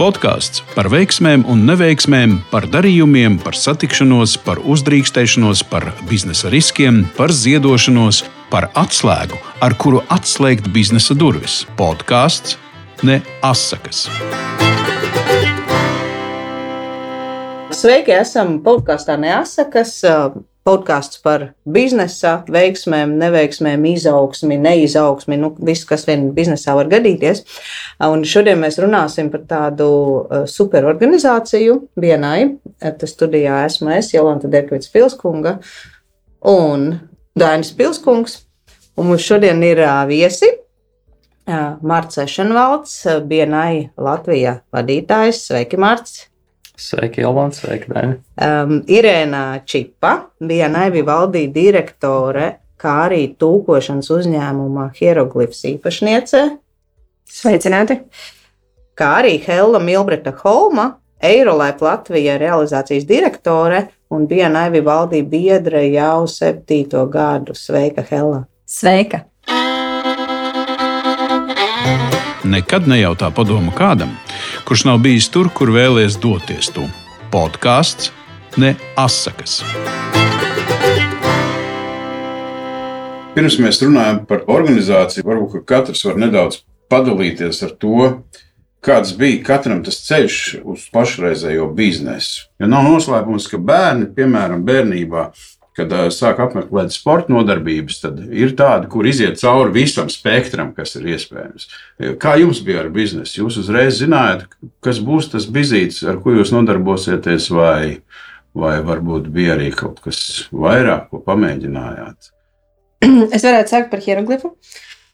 Podkāsts par veiksmēm un neveiksmēm, par darījumiem, par satikšanos, par uzdrīkstēšanos, par biznesa riskiem, par ziedošanos, par atslēgu, ar kuru atslēgt biznesa durvis. Podkāsts ne asakas. Sveiki, esam podkāstā Neasakas. Podkāsts par biznesa veiksmēm, neveiksmēm, izaugsmi, neizaugsmi, nu, viss, kas vien biznesā var gadīties. Un šodien mēs runāsim par tādu superorganizāciju vienai. Tas studijā esmu es, Jolanta Derkvits Pilskunga un Dainis Pilskungs. Un mums šodien ir viesi. Mārcis Ešenvalds, BNI Latvijā vadītājs. Sveiki, Mārcis! Sveiki, Ilvāns, sveiki, Dēļ. Um, Irēna Čipa bija Naivivaldī direktore, kā arī tūkošanas uzņēmuma hieroglifs īpašniece. Sveicināti! Kā arī Hella Milbreta Holma, Eirolēp Latvija realizācijas direktore un bija Naivivaldī biedra jau septīto gadu. Sveika, Hella! Sveika! Nekad nejautā padomu kādam, kurš nav bijis tur, kur vēlēs doties tu. Podkāsts ne asakas. Pirms mēs runājam par organizāciju, varbūt katrs var nedaudz padalīties ar to, kāds bija katram tas ceļš uz pašreizējo biznesu. Jo nav noslēpums, ka bērni, piemēram, bērnībā kad uh, sāk apmeklēt sporta nodarbības, tad ir tādi, kur iziet cauri visam spektram, kas ir iespējams. Kā jums bija ar biznesu? Jūs uzreiz zinājāt, kas būs tas bizīts, ar ko jūs nodarbosieties, vai, vai varbūt bija arī kaut kas vairāk, ko pamēģinājāt? Es varētu sākt par hieroglifu.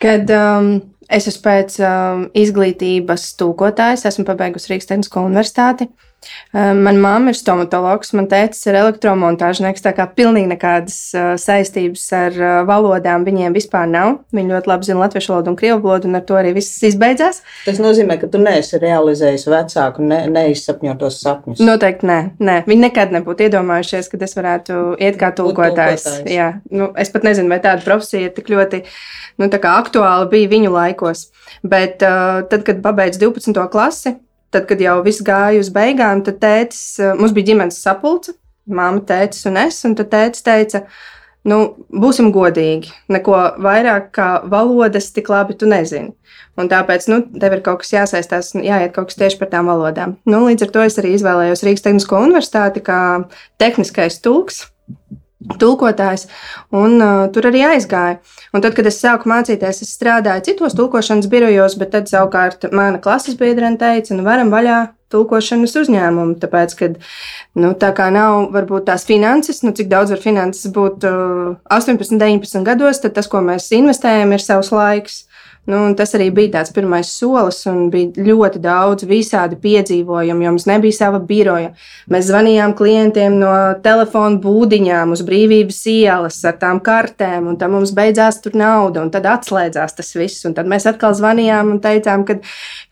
Kad um, es esmu pēc um, izglītības tūkotājs, esmu pabeigusi Rīgas Tehnisko universitāti. Uh, Manā mamma ir stomatologs, man tēvs ir elektromontāžnieks. Tā kā pilnīgi nekādas saistības ar valodām viņiem vispār nav. Viņi ļoti labi zina latviešu valodu un krievu valodu, un ar to arī viss izbeidzās. Tas nozīmē, ka tu neesi realizējis vecāku, ne, neizsapņotos sapņus. Noteikti nē, nē. Viņi nekad nebūtu iedomājušies, ka es varētu iet kā tulkotājs. Jā, nu, es pat nezinu, vai tāda profesija tik ļoti nu, aktuāla bija viņu laikos. Bet uh, tad, kad pabeidzu 12. klasi, tad, kad jau viss gāja uz beigām, tad tētis, eh, mums bija ģimenes sapulce, māma, tētis un es, un tad tētis teica, nu, būsim godīgi, neko vairāk kā valodas tik labi tu nezini. Un tāpēc, nu, tev ir kaut kas jāsaistās, jāiet kaut kas tieši par tām valodām. Nu, līdz ar to es arī izvēlējos Rīgas Tehnisko universitāti kā tehniskais tulks tulkotājs, un uh, tur arī aizgāja. Un tad, kad es sāku mācīties, es strādāju citos tulkošanas birojos, bet tad savukārt mana klases biedrene teica, nu, varam vaļā tulkošanas uzņēmumu. Tāpēc, kad nu, tā kā nav varbūt tās finanses, nu, cik daudz var finanses būt uh, 18, 19 gados, tad tas, ko mēs investējam, ir savs laiks. Nu, tas arī bija tāds pirmais solis, un bija ļoti daudz visādi piedzīvojumu, jo mums nebija sava biroja. Mēs zvanījām klientiem no telefona būdiņām uz brīvības ielas ar tām kartēm, un tad mums beidzās tur nauda, un tad atslēdzās tas viss. Un tad mēs atkal zvanījām un teicām, ka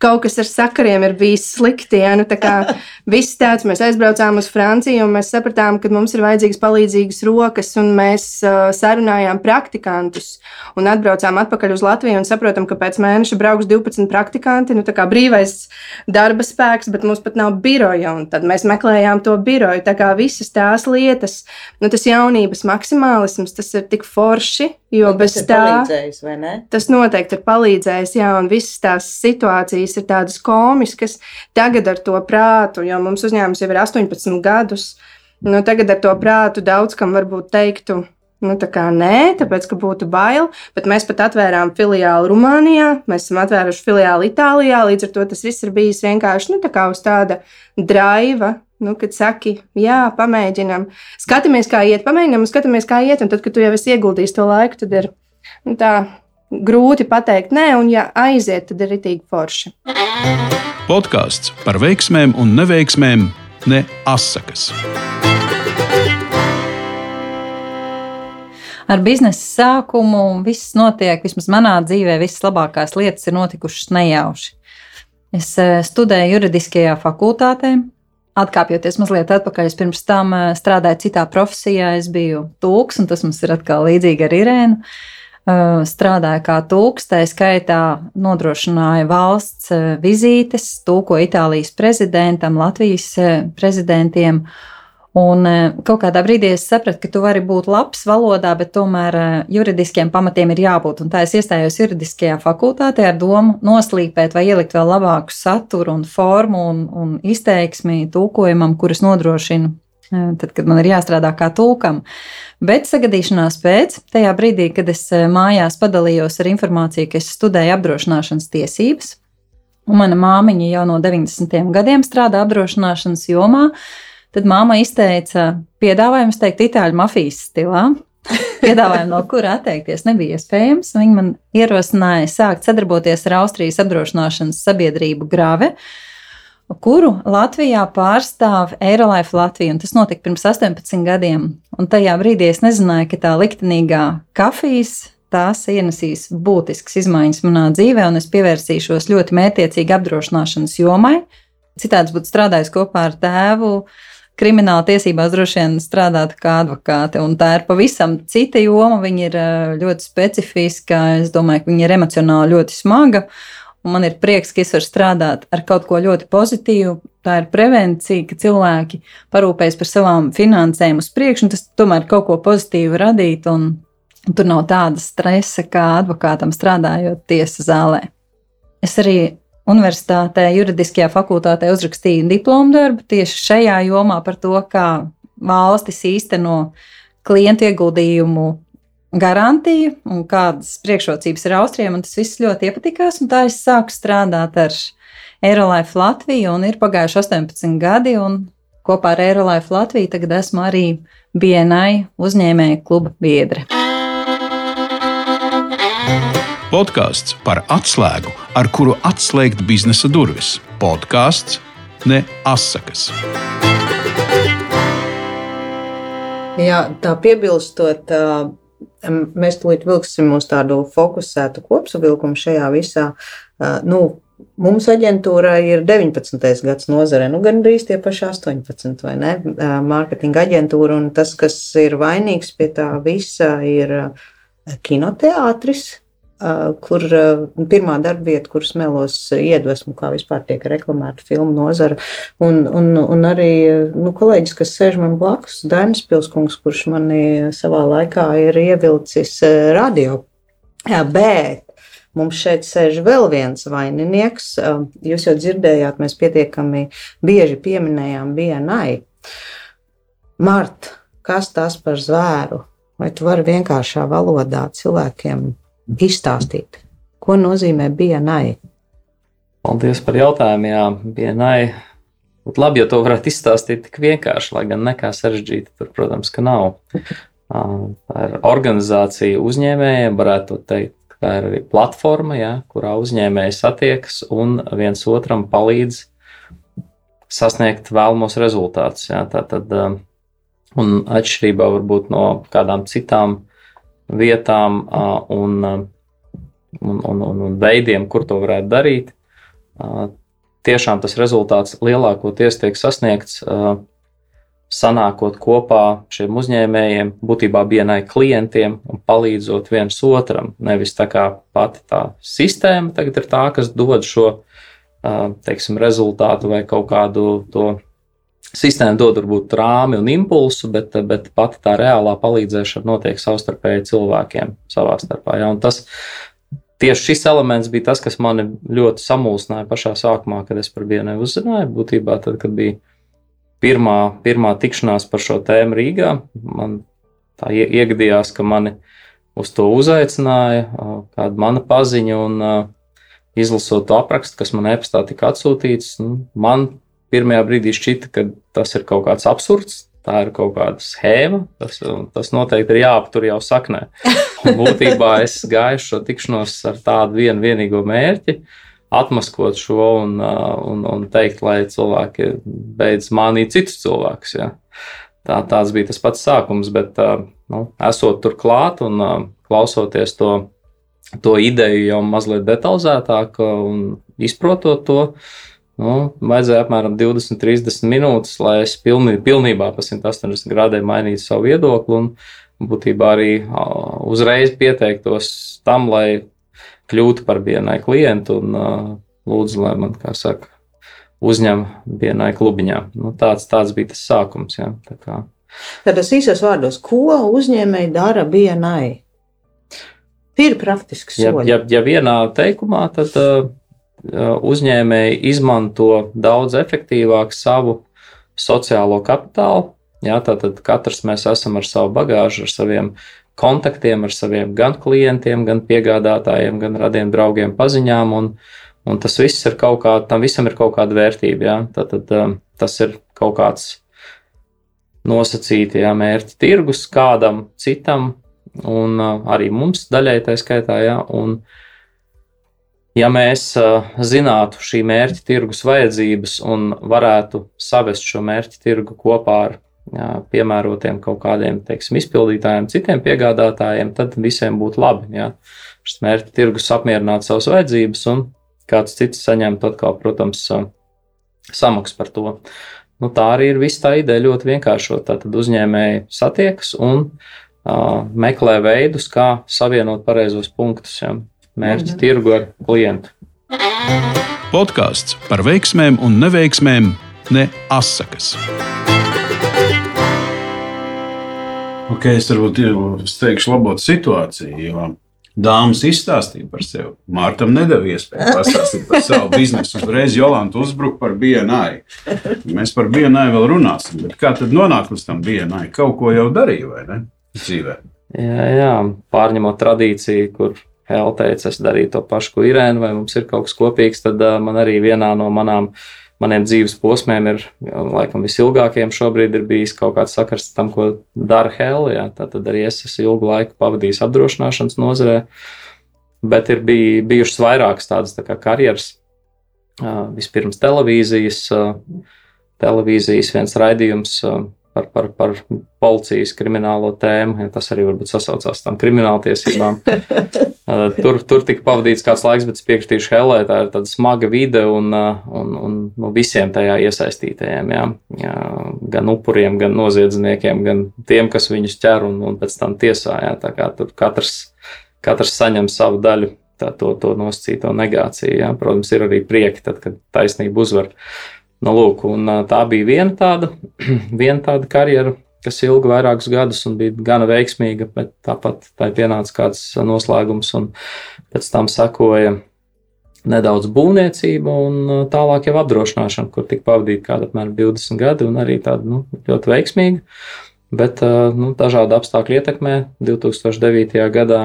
kaut kas ar sakariem ir bijis slikti. Ja? Nu, viss tāds, mēs aizbraucām uz Franciju, un mēs sapratām, ka mums ir vajadzīgas palīdzīgas rokas, un mēs uh, sarunājām praktikantus un atbraucām atpakaļ uz Latviju un saprotam, zinām, ka pēc mēneša brauks 12 praktikanti, nu tā kā brīvais darba spēks, bet mums pat nav biroja. Tad mēs meklējām to biroju. Tā kā visas tās lietas, nu tas jaunības maksimālisms, tas ir tik forši, jo un bez tā tas noteikti ir palīdzējis. Jā, un visas tās situācijas ir tādas komiskas tagad ar to prātu, jo mums uzņēmums jau ir 18 gadus. Nu, tagad ar to prātu daudz kam varbūt teiktu, Nu, tā kā nē, tāpēc, ka būtu bail, bet mēs pat atvērām filiāli Rumānijā, mēs esam atvēruši filiāli Itālijā, līdz ar to tas viss ir bijis vienkārši nu, tā uz tāda draiva. Nu, kad saki, jā, pamēģinām, skatāmies, kā iet, pamēģinām, skatāmies, kā iet, un tad, kad tu jau esi ieguldījis to laiku, tad ir nu, tā grūti pateikt, nē, un ja aiziet, tad ir ritīgi forši. Podkāsts par veiksmēm un neveiksmēm, ne asakas. Ar biznesa sākumu viss notiek, vismaz manā dzīvē, visas labākās lietas ir notikušas nejauši. Es eh, studēju juridiskajā fakultātē. Atkāpjoties mazliet atpakaļ, es pirms tam eh, strādāju citā profesijā. Es biju tūks, un tas mums ir atkal līdzīgi ar Irēnu. strādāja kā tulks, tā skaitā nodrošināja valsts vizītes, tulko Itālijas prezidentam, Latvijas prezidentiem. Un kaut kādā brīdī es sapratu, ka tu vari būt labs valodā, bet tomēr juridiskiem pamatiem ir jābūt. Un tā es iestājos juridiskajā fakultātē ar domu noslīpēt vai ielikt vēl labāku saturu un formu un, un izteiksmi tulkojumam, kurus nodrošinu tad, kad man ir jāstrādā kā tulkam. Bet sagadīšanās pēc, tajā brīdī, kad es mājās padalījos ar informāciju, ka es studēju apdrošināšanas tiesības, un mana māmiņa jau no 90. gadiem strādā apdrošināšanas jomā, tad māma izteica piedāvājumu, teikt, itāļu mafijas stilā. Piedāvājumu, no kura atteikties, nebija iespējams. Viņa man ierosināja sākt sadarboties ar Austrijas apdrošināšanas sabiedrību Grāve, kuru Latvijā pārstāv Eirolife Latvija. Tas notika pirms 18 gadiem. Un tajā brīdī es nezināju, ka tā liktenīgā kafijas tās ienesīs būtiskas izmaiņas manā dzīvē, un es pievērsīšos ļoti mētiecīgi apdrošināšanas jomai. Citādi būtu strādājis kopā ar tēvu. Krimināla tiesībās droši vien strādāt kā advokāte, tā ir pavisam cita joma. Viņa ir eh, ļoti specifiska, es domāju, ka viņa ir emocionāli ļoti smaga. Man ir prieks, ka es varu strādāt ar kaut ko ļoti pozitīvu. Tā ir prevencija, ka cilvēki parūpējas par savām finansēm uz priekšu, un tas tomēr kaut ko pozitīvu radīt. Tur nav tāda stresa kā advokātam strādājot tiesas zālē. Es arī universitātē, juridiskajā fakultātē uzrakstīju diplomu darbu tieši šajā jomā par to, kā valstis īsteno klientu ieguldījumu garantiju un kādas priekšrocības ir Austrijam. Tas viss ļoti iepatikās, un tā es sāku strādāt ar Eirolife Latviju. Ir pagājuši 18 gadi, un kopā ar Eirolife Latviju tagad esmu arī BNI uzņēmēju kluba biedre. Podkāsts par atslēgu, ar kuru atslēgt biznesa durvis. Podkāsts ne asakas. Jā, tā piebilstot, Mēs tulīt vilksim uz tādu fokusētu kopsavilkumu šajā visā. Nu, mums aģentūra ir 19. gads nozare, nu gandrīz tie paši 18, vai ne? Mārketinga aģentūra, un tas, kas ir vainīgs pie tā visa, ir kinoteātris, kur pirmā darbvieta, kuras melos iedvesmu, kā vispār tiek reklamēta filmu nozara. Un, un, un arī nu, kolēģis, kas sēž man blakus, Dainis Pilskungs, kurš mani savā laikā ir ievilcis radio. Jā, bet Mums šeit sēž vēl viens vaininieks. Jūs jau dzirdējāt, mēs pietiekami bieži pieminējām BNI. Marta, kas tas par zvēru? Vai tu vari vienkāršā valodā cilvēkiem izstāstīt, ko nozīmē BNI? Paldies par jautājumu. Jā, BNI. Būtu labi, ja to varētu izstāstīt tik vienkārši, lai gan nekā sarežģīta tur, protams, ka nav. Tā ir organizācija uzņēmējiem, varētu teikt, tā ir arī platforma, ja, kurā uzņēmēji satiekas un viens otram palīdz sasniegt vēlamos rezultātus. Ja. Tātad, un atšķirībā varbūt no kādām citām vietām un, un, un, un, veidiem, kur to varētu darīt. Tiešām tas rezultāts lielākoties tiek sasniegts sanākot kopā šiem uzņēmējiem, būtībā vienai klientiem un palīdzot viens otram. Nevis tā kā pati tā sistēma tagad ir tā, kas dod šo teiksim, rezultātu vai kaut kādu to Sistēma dod varbūt rāmi un impulsu, bet, bet pati tā reālā palīdzēšana notiek savstarpēji cilvēkiem savā starpā. Ja? Un tas tieši šis elements bija tas, kas mani ļoti samulsināja pašā sākumā, kad es par vienu uzzināju. Būtībā tad, kad bija pirmā, pirmā tikšanās par šo tēmu Rīgā, man tā iegadījās, ka mani uz to uzaicināja kāda mana paziņa. Un, Izlasot to aprakstu, kas man e-pastā tika atsūtīts, nu, man pirmajā brīdī šķita, ka tas ir kaut kāds absurds. Tā ir kaut kāda schēma. Tas, tas noteikti ir jāaptur jau saknē. Un būtībā es gāju šo tikšanos ar tādu vienu vienīgo mērķi, atmaskot šo un, un, un teikt, lai cilvēki beidz mānīt citus cilvēkus. Ja. Tā, tāds bija tas pats sākums, bet nu, esot tur klāt un klausoties to, to ideju jau mazliet detalizētāk un izprotot to, Nu, vajadzēja apmēram 20, 30 minūtes, lai es pilnī, pilnībā pa 180 grādiem mainītu savu viedokli. Un būtībā arī uzreiz pieteiktos tam, lai kļūtu par BNI klientu un lūdzu, lai man, kā saka, uzņem BNI klubiņā. Nu, tāds, tāds bija tas sākums. Ja, tā kā. Tad tas īsos vārdos, ko uzņēmēji dara? Ir praktiski soļi. Ja, ja, ja vienā teikumā, tad uh, uzņēmēji izmanto daudz efektīvāk savu sociālo kapitālu. Jā, tātad katrs mēs esam ar savu bagāžu, ar saviem kontaktiem, ar saviem gan klientiem, gan piegādātājiem, gan radiem draugiem, paziņām. Un, un tas viss ir kaut kā, tam visam ir kaut kāda vērtība. Jā. Tātad um, tas ir kaut kāds nosacīti jā, mērķi tirgus kādam citam, un uh, arī mums daļai tā skaitā. Ja, un, ja mēs uh, zinātu šī mērķa tirgus vajadzības un varētu savest šo mērķa tirgu kopā ar jā, piemērotiem kaut kādiem teiksim, izpildītājiem, citiem piegādātājiem, tad visiem būtu labi. Ja. Šis mērķa tirgus apmierinātu savas vajadzības, un kāds cits saņemtu atkal, protams, uh, samaksu par to. Nu, tā arī ir visa tā ideja ļoti vienkāršot. Tad uzņēmēji satiekas un meklē veidus, kā savienot pareizos punktus, ja, mērķi mhm. tirgu ar klientu. Podkāsts par veiksmēm un neveiksmēm, ne asakas. Okay, es varbūt es teikšu, labot situāciju, jo dāmas izstāstīja par sevi. Mārtam nedēļa iespēju pastāstīt par savu biznesu. Uzreiz Jolanta uzbruka par BNI. Mēs par BNI vēl runāsim, bet kā tad nonākt līdz tam BNI? Kaut ko jau darīja, vai ne? dzīvē. Jā, jā, pārņemot tradīciju, kur Hela teica, es darīju to pašu, ko Irēna, vai mums ir kaut kas kopīgs, tad uh, man arī vienā no manām, maniem dzīves posmiem ir, laikam, visilgākajiem šobrīd ir bijis kaut kāds sakars tam, ko dara. Jā, tad arī es esmu ilgu laiku pavadījis apdrošināšanas nozarē, bet ir bij, bijušas vairākas tādas tā kā karjeras. Uh, vispirms televīzijas, uh, televīzijas viens raidījums. Uh, par, par, par policijas kriminālo tēmu. Ja tas arī varbūt sasaucās ar tām krimināltiesībām. tur, tur tika pavadīts kāds laiks, bet es piekritīšu Helē, tā ir tāda smaga vide un, un, un no visiem tajā iesaistītajiem. Jā. Jā, gan upuriem, gan noziedzniekiem, gan tiem, kas viņus ķer un, un pēc tam tiesā. Jā. Tā kā tur katrs, katrs saņem savu daļu. Tā, to, to nosacīto negāciju. Jā. Protams, ir arī prieki, tad, kad taisnība uzvar. Uh, Nu, lūk, tā bija viena tāda, viena tāda karjera, kas ilga vairākus gadus un bija gana veiksmīga, bet tāpat tā pienāca kāds noslēgums, un pēc tam sekoja nedaudz būvniecība un tālāk jau apdrošināšana, kur tika pavadīta kāda apmēram 20 gadi un arī tāda nu, ļoti veiksmīga. Bet nu, dažādu apstākļu ietekmē 2009. gadā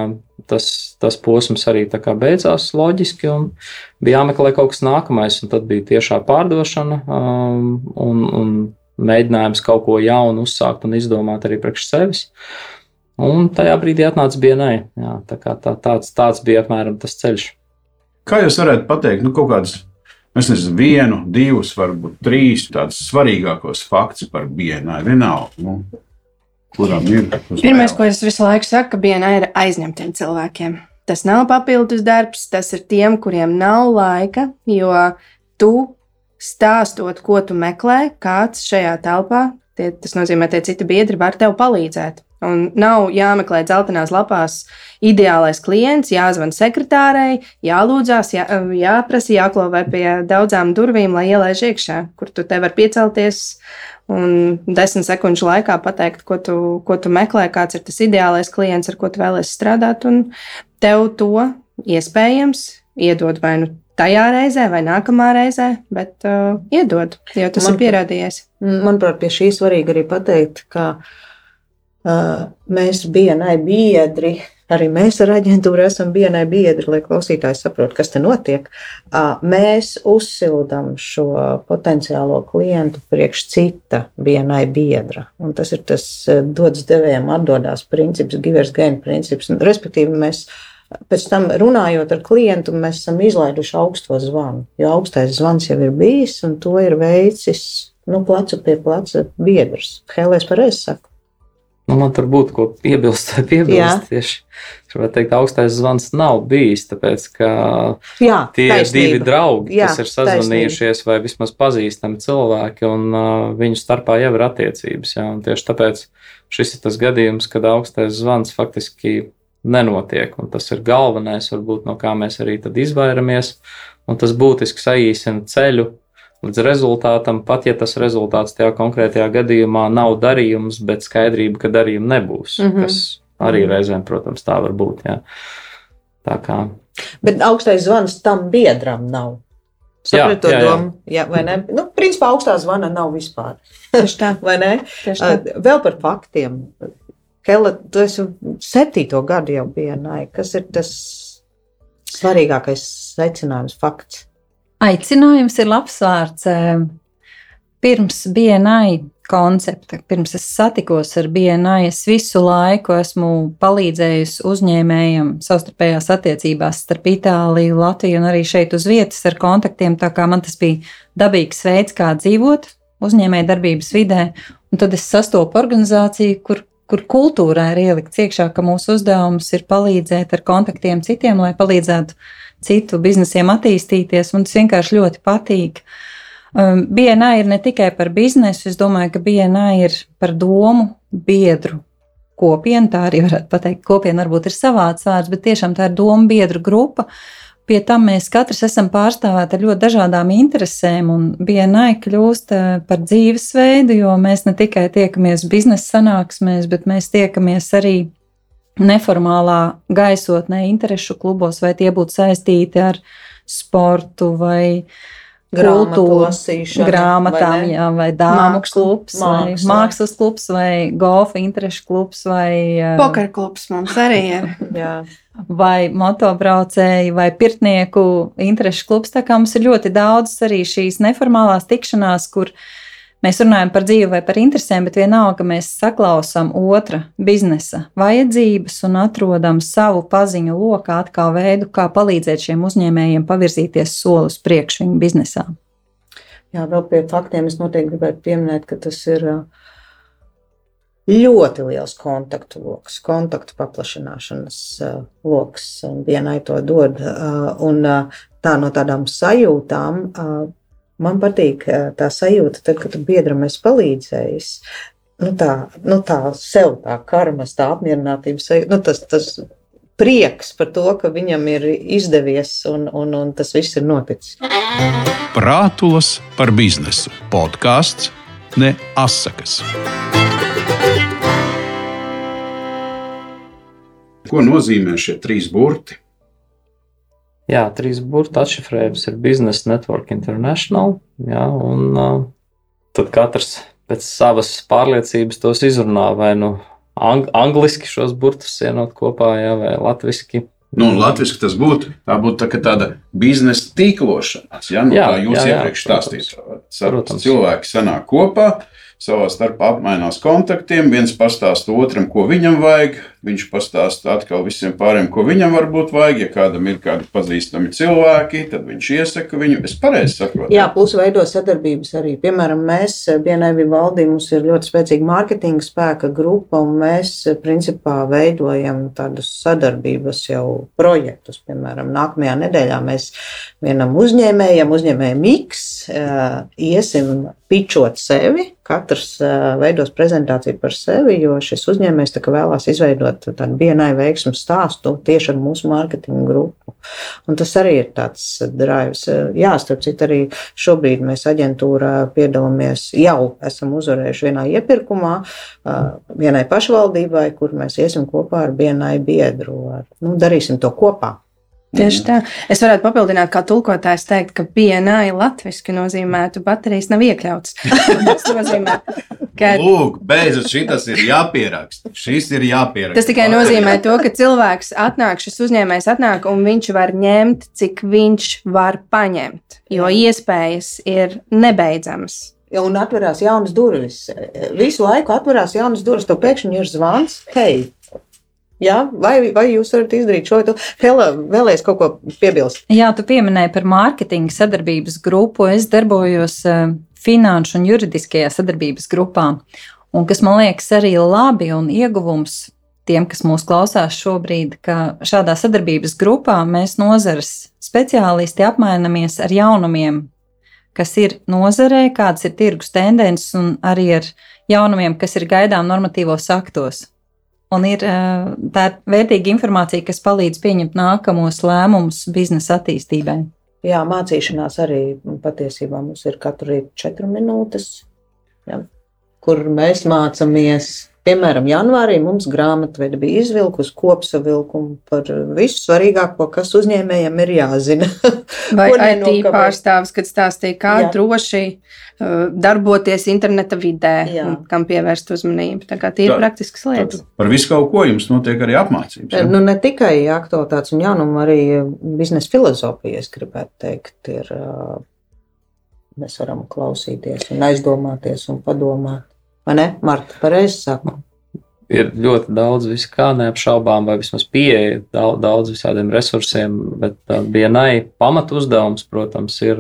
tas, tas posms arī beidzās loģiski, un bija jāmeklē kaut kas nākamais. Tad bija tiešā pārdošana um, un, un mēģinājums kaut ko jaunu uzsākt un izdomāt arī priekš sevis. Un tajā brīdī atnāca BNI. Jā, tā tā, tāds, tāds bija apmēram tas ceļš. Kā jūs varētu pateikt, nu, kaut kādas Es nezinu, vienu, divus, varbūt trīs tādus svarīgākos faktus par BNI. Vienalga, nu, kuram ir. Pirmais, ko es visu laiku saku, ka BNI ir aizņemtiem cilvēkiem. Tas nav papildus darbs, tas ir tiem, kuriem nav laika, jo tu stāstot, ko tu meklē, kāds šajā telpā, tie, tas nozīmē, ka citi biedri var tev palīdzēt. Un nav jāmeklē dzeltenās lapās ideālais klients, jāzvan sekretārei, jālūdzās, jā, jāprasa, jāklovē pie daudzām durvīm, lai ielaiž iekšā, kur tu te vari piecelties un desmit sekundžu laikā pateikt, ko tu, ko tu meklē, kāds ir tas ideālais klients, ar ko tu vēlēsies strādāt. Un tev to iespējams iedod vai nu tajā reizē, vai nākamā reizē, bet uh, iedod, jo tas Man, ir pierādījies. Manuprāt, pie šī svarīgi arī pateikt, ka uh, mēs BNI biedri Arī mēs ar aģentūru esam vienai biedri, lai klausītāji saprotu, kas te notiek. Mēs uzsildām šo potenciālo klientu priekš cita vienai biedra. Un tas ir tas dodas devējiem atdodās princips, givers gain princips. Respektīvi, mēs pēc tam runājot ar klientu, mēs esam izlaiduši augsto zvanu. Jo augstais zvans jau ir bijis, un to ir veicis nu, plecu pie pleca biedrs. Hēlēs pareizi saka. Nu, man tur būtu ko piebilst, piebilst Jā. tieši, gribētu teikt, augstais zvans nav bijis. Tāpēc, ka Jā, tie taisnība. divi draugi, Jā, kas ir sazvanījušies, vai vismaz pazīstami cilvēki, un uh, viņu starpā jau ir attiecības. Jā, tieši tāpēc šis ir tas gadījums, kad augstais zvans faktiski nenotiek. Tas ir galvenais, varbūt, no kā mēs arī izvairamies. Un tas būtiski saīsina ceļu līdz rezultātam, pat ja tas rezultāts tajā konkrētajā gadījumā nav darījums, bet skaidrība, ka darījuma nebūs. Mm -hmm. Kas arī reizēm, protams, tā var būt. Jā. Tā kā. Bet augstais zvans tam biedram nav. Sapratu to domu, jā, vai ne? Nu, principā augstā zvana nav vispār. Tieši tā. vai ne? Tieši tā. Vēl par faktiem. Kela, tu esi septīto gadu jau BNI. Kas ir tas svarīgākais secinājums, fakts? Aicinājums ir labs vārds. Eh, Pirms BNI koncepta, pirms es satikos ar BNI, es visu laiku esmu palīdzējusi uzņēmējiem savstarpējās attiecībās starp Itāliju, Latviju un arī šeit uz vietas ar kontaktiem. Tā kā man tas bija dabīgs veids, kā dzīvot uzņēmēja darbības vidē, un tad es sastopu organizāciju, kur kur kultūrā ir ielikts iekšā, ka mūsu uzdevums ir palīdzēt ar kontaktiem citiem, lai palīdzētu citu biznesiem attīstīties. Man tas vienkārši ļoti patīk. Um, BNI ir ne tikai par biznesu, es domāju, ka BNI ir par domu biedru kopienu. Tā arī varētu pateikt, kopiena varbūt ir savāds vārds, bet tiešām tā ir doma biedru grupa. Pie tam mēs katrs esam pārstāvēti ar ļoti dažādām interesēm, un BNI kļūst eh, par dzīvesveidu, jo mēs ne tikai tiekamies biznesa sanāksmēs, bet mēs tiekamies arī neformālā gaisotnē, interešu klubos, vai tie būtu saistīti ar sportu vai kultūru, grāmatām, vai, jā, vai dāmu Mākslu, klubs, māksla. vai mākslas klubs, vai golfa interešu klubs, vai poker klubs mums arī ir. vai motobraucēji, vai pirtnieku interešu klubs. Tā kā mums ir ļoti daudz arī šīs neformālās tikšanās, kur mēs runājam par dzīvi vai par interesēm, bet vienalga mēs saklausām otra biznesa vajadzības un atrodam savu paziņu lokā atkal veidu, kā palīdzēt šiem uzņēmējiem pavirzīties soli uz priekšu viņu biznesā. Jā, vēl pie faktiem es noteikti gribētu pieminēt, ka tas ir ļoti liels kontaktu lokus, kontaktu paplašināšanas uh, lokus, un vienai to dod. Uh, un uh, tā no tādām sajūtām, man patīk tā sajūta, tad, kad tu biedram esi palīdzējis. Nu tā, nu tā sev tā karmas, tā apmierinātības, nu tas, tas prieks par to, ka viņam ir izdevies un, un, un tas viss ir noticis. Prātulas par biznesu podkāsts ne asakas. Ko nozīmē šie trīs burti? Jā, trīs burbuļu atšifrējums ir Business Network International. Jā, un uh, tad katrs pēc savas pārliecības tos izrunā vai nu ang angliski šos burtus sienot kopā, jā, vai latviešu. Nu, Latvijas tas būtu. Tā būtu tā, tāda biznesa tīklošanās. Ja? Nu, jā, tā jūs jā, iepriekš stāstījāt. Cilvēki sanāk kopā, savā starpā apmainās kontaktiem. viens pastāsta otram, ko viņam vajag, viņš pastāsta atkal visiem pārējiem, ko viņam varbūt vajag. Ja kādam ir kādi pazīstami cilvēki, tad viņš iesaka viņu. Es pareizi saprotu. Jā, plus veido sadarbības arī. Piemēram, mēs Dienēvi valdī mums ir ļoti spēcīga mārketinga spēka grupa, un mēs principā veidojam tādus sadarbības jau projektus. Piemēram, nākamajā nedēļā mēs vienam uzņēmējam, uzņēmējam X, iesim pičot sevi. Katrs veidos prezentāciju par sevi, jo šis uzņēmējs vēlās izveidot tādu vienai veiksmu stāstu tieši ar mūsu mārketinga grupu. Un tas arī ir tāds drives. Jā, starp citu, arī šobrīd mēs aģentūrā piedalāmies, jau esam uzvarējuši vienā iepirkumā, vienai pašvaldībai, kur mēs iesim kopā ar vienai biedru. Nu, darīsim to kopā. Tieši tā. Es varētu papildināt, kā tulkotājs teikt, ka BNI latviešu nozīmētu baterijas nav iekļauts. Tas nozīmē, ka. Lūk, beidzot, šis ir jāpieraksta. Šis ir jāpieraksta. Tas tikai nozīmē to, ka cilvēks atnāk, šis uzņēmējs atnāk un viņš var ņemt, cik viņš var paņemt. Jo iespējas ir nebeidzamas. Un atverās jaunas durvis. Visu laiku atverās jaunas durvis. Tev pēkšņi ir zvans, hei, Jā, vai, vai jūs varat izdarīt šo lietu? Hela, vēlēs kaut ko piebilst? Jā, tu pieminēji par mārketinga sadarbības grupu. Es darbojos uh, finanšu un juridiskajā sadarbības grupā. Un kas man liekas arī labi un ieguvums tiem, kas mūs klausās šobrīd, ka šādā sadarbības grupā mēs nozares speciālisti apmainamies ar jaunumiem, kas ir nozarē, kādas ir tirgus tendences un arī ar jaunumiem, kas ir gaidām normatīvos aktos. Un ir tā ir vērtīga informācija, kas palīdz pieņemt nākamos lēmumus biznesa attīstībai. Jā, mācīšanās arī patiesībā mums ir katru rītu četru minūtes, jā, kur mēs mācāmies Piemēram, janvārī mums grāmatvedi bija izvilkusi kopsavilkumu par visu svarīgāko, kas uzņēmējiem ir jāzina. Vai IT pārstāvis, kad stāstīja, kā Jā. droši uh, darboties interneta vidē, Jā. kam pievērst uzmanību. Tā kā tie ir praktiskas lietas. Par visu kaut ko jums notiek arī apmācības. Ja? Nu, ne tikai aktualitātes un jaunumu, arī biznesa filozofija, es gribētu teikt, ir. Uh, mēs varam klausīties, un aizdomāties un padomāt. Vai ne, Marta, pareizi saku? Ir ļoti daudz viskā, neapšaubām, vai vismaz pieeja daudz, daudz visādiem resursiem, bet vienai pamatu uzdevums, protams, ir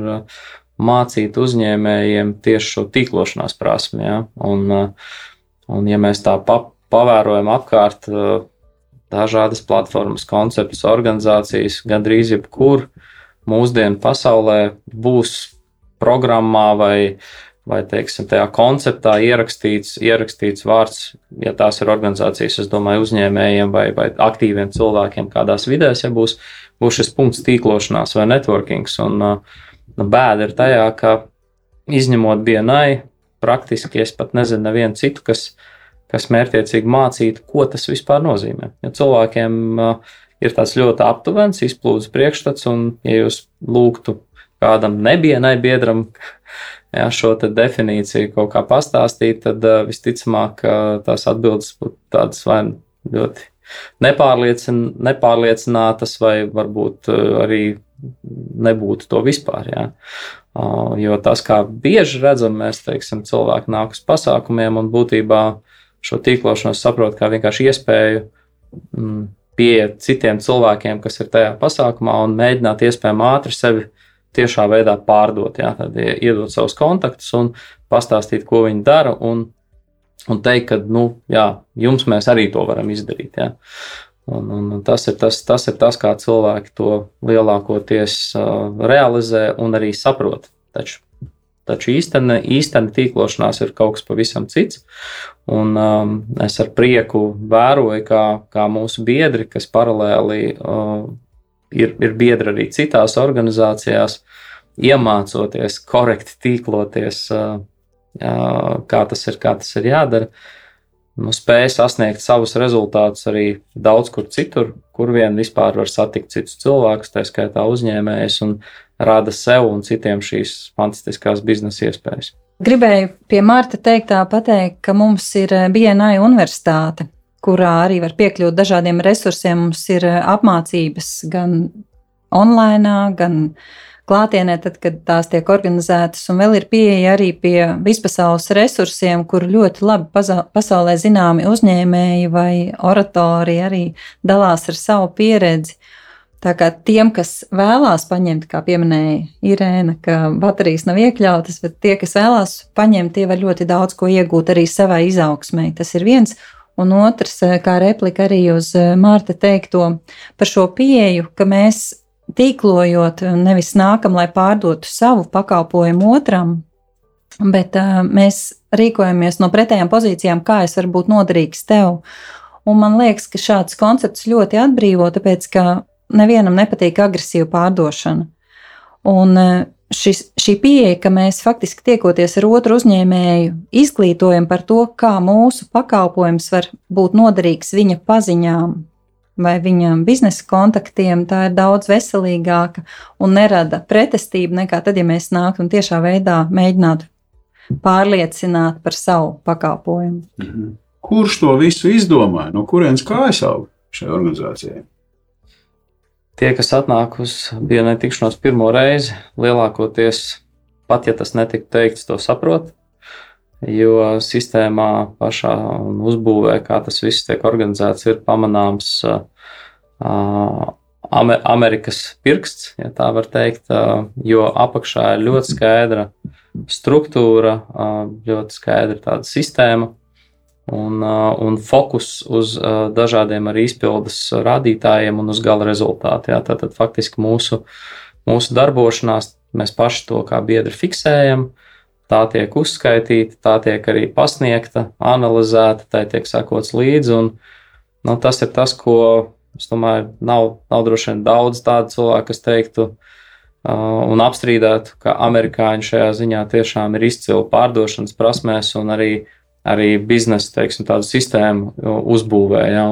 mācīt uzņēmējiem tieši šo tīklošanās prasmi. Ja? Un, un ja mēs tā pa, pavērojam apkārt dažādas platformas, konceptus, organizācijas, gandrīz jebkur mūsdienu pasaulē būs programmā vai uh, vai teiksim, tajā konceptā ierakstīts, ierakstīts vārds, ja tās ir organizācijas, es domāju, uzņēmējiem vai, vai aktīviem cilvēkiem kādās vidēs, ja būs, būs šis punkts tīklošanās vai networkings. Un uh, bēda ir tajā, ka izņemot BNI, praktiski es pat nezinu nevienu citu, kas, kas mērķiecīgi mācītu, ko tas vispār nozīmē. Jo cilvēkiem uh, ir tāds ļoti aptuvens, izplūdes priekšstats, un ja jūs lūgtu kādam nebienai biedram, jā, šo definīciju kaut kā pastāstīt, tad uh, visticamāk uh, tās atbildes būtu tādas vai ļoti nepārliecin, nepārliecinātas, vai varbūt uh, arī nebūtu to vispār. Jā. Uh, jo tas, kā bieži redzam, mēs teiksim, cilvēki nāk uz pasākumiem un būtībā šo tīklošanos saprot kā vienkārši iespēju mm, pieiet citiem cilvēkiem, kas ir tajā pasākumā, un mēģināt iespējami ātri sevi tiešā veidā pārdot. Jā, tad iedot savus kontaktus un pastāstīt, ko viņi dara. Un, un teikt, ka nu, jā, jums mēs arī to varam izdarīt. Jā. Un, un tas, ir tas, tas ir tas, kā cilvēki to lielākoties uh, realizē un arī saprot. Taču, taču īstenībā īsteni tīklošanās ir kaut kas pavisam cits. Un, um, es ar prieku vēroju, kā, kā mūsu biedri, kas paralēli uh, ir, ir biedri arī citās organizācijās, iemācoties korekti tīkloties, kā tas ir, kā tas ir jādara. Nu, spēja sasniegt savus rezultātus arī daudz kur citur, kur vien vispār var satikt citus cilvēkus, tā skaitā uzņēmējus, un rada sev un citiem šīs fantastiskās biznesa iespējas. Gribēju pie Mārta teiktā pateikt, ka mums ir BNI universitāte, kurā arī var piekļūt dažādiem resursiem. Mums ir eh, apmācības gan online, gan klātienē, tad, kad tās tiek organizētas, un vēl ir pieeja arī pie vispasaules resursiem, kur ļoti labi pasaulē zināmi uzņēmēji vai oratori arī dalās ar savu pieredzi. Tā kā tiem, kas vēlās paņemt, kā pieminēja Irēna, ka baterijas nav iekļautas, bet tie, kas vēlās paņemt, tie var ļoti daudz ko iegūt arī savai izaugsmai. Tas ir viens. Un otrs, eh, kā replika arī uz eh, Mārta teikto par šo pieeju, ka mēs tīklojot, nevis nākam, lai pārdotu savu pakalpojumu otram, bet uh, mēs rīkojamies no pretējām pozīcijām, kā es varu būt noderīgs tev. Un man liekas, ka šāds koncepts ļoti atbrīvo, tāpēc ka nevienam nepatīk agresīva pārdošana. Un uh, šis, šī pieeja, ka mēs faktiski tiekoties ar otru uzņēmēju, izglītojam par to, kā mūsu pakalpojums var būt noderīgs viņa paziņām vai viņa biznesa kontaktiem, tā ir daudz veselīgāka un nerada pretestību nekā tad, ja mēs nāktu un tiešā veidā mēģinātu pārliecināt par savu pakalpojumu. Mhm. Kurš to visu izdomāja? No kurienes kājas aug šai organizācijai? Tie, kas atnāk uz vienai tikšanos pirmo reizi, lielākoties, pat ja tas netika teikts, to saprot. Jo sistēmā pašā uzbūvē, kā tas viss tiek organizēts, ir pamanāms uh, Amerikas pirksts, ja tā var teikt, uh, jo apakšā ir ļoti skaidra struktūra, uh, ļoti skaidra tāda sistēma. Un, un fokus uz dažādiem arī izpildes rādītājiem un uz gala rezultātu. Jā. Tātad faktiski mūsu, mūsu darbošanās mēs paši to kā biedri fiksējam. Tā tiek uzskaitīta, tā tiek arī pasniegta, analizēta, tai tiek sakots līdzi. Un, nu, tas ir tas, ko es domāju, nav, nav droši vien daudz tādu cilvēku, kas teiktu, uh, un apstrīdētu, ka amerikāņi šajā ziņā tiešām ir izcili pārdošanas prasmēs un arī arī biznesa teiksim, sistēmu uzbūvēja.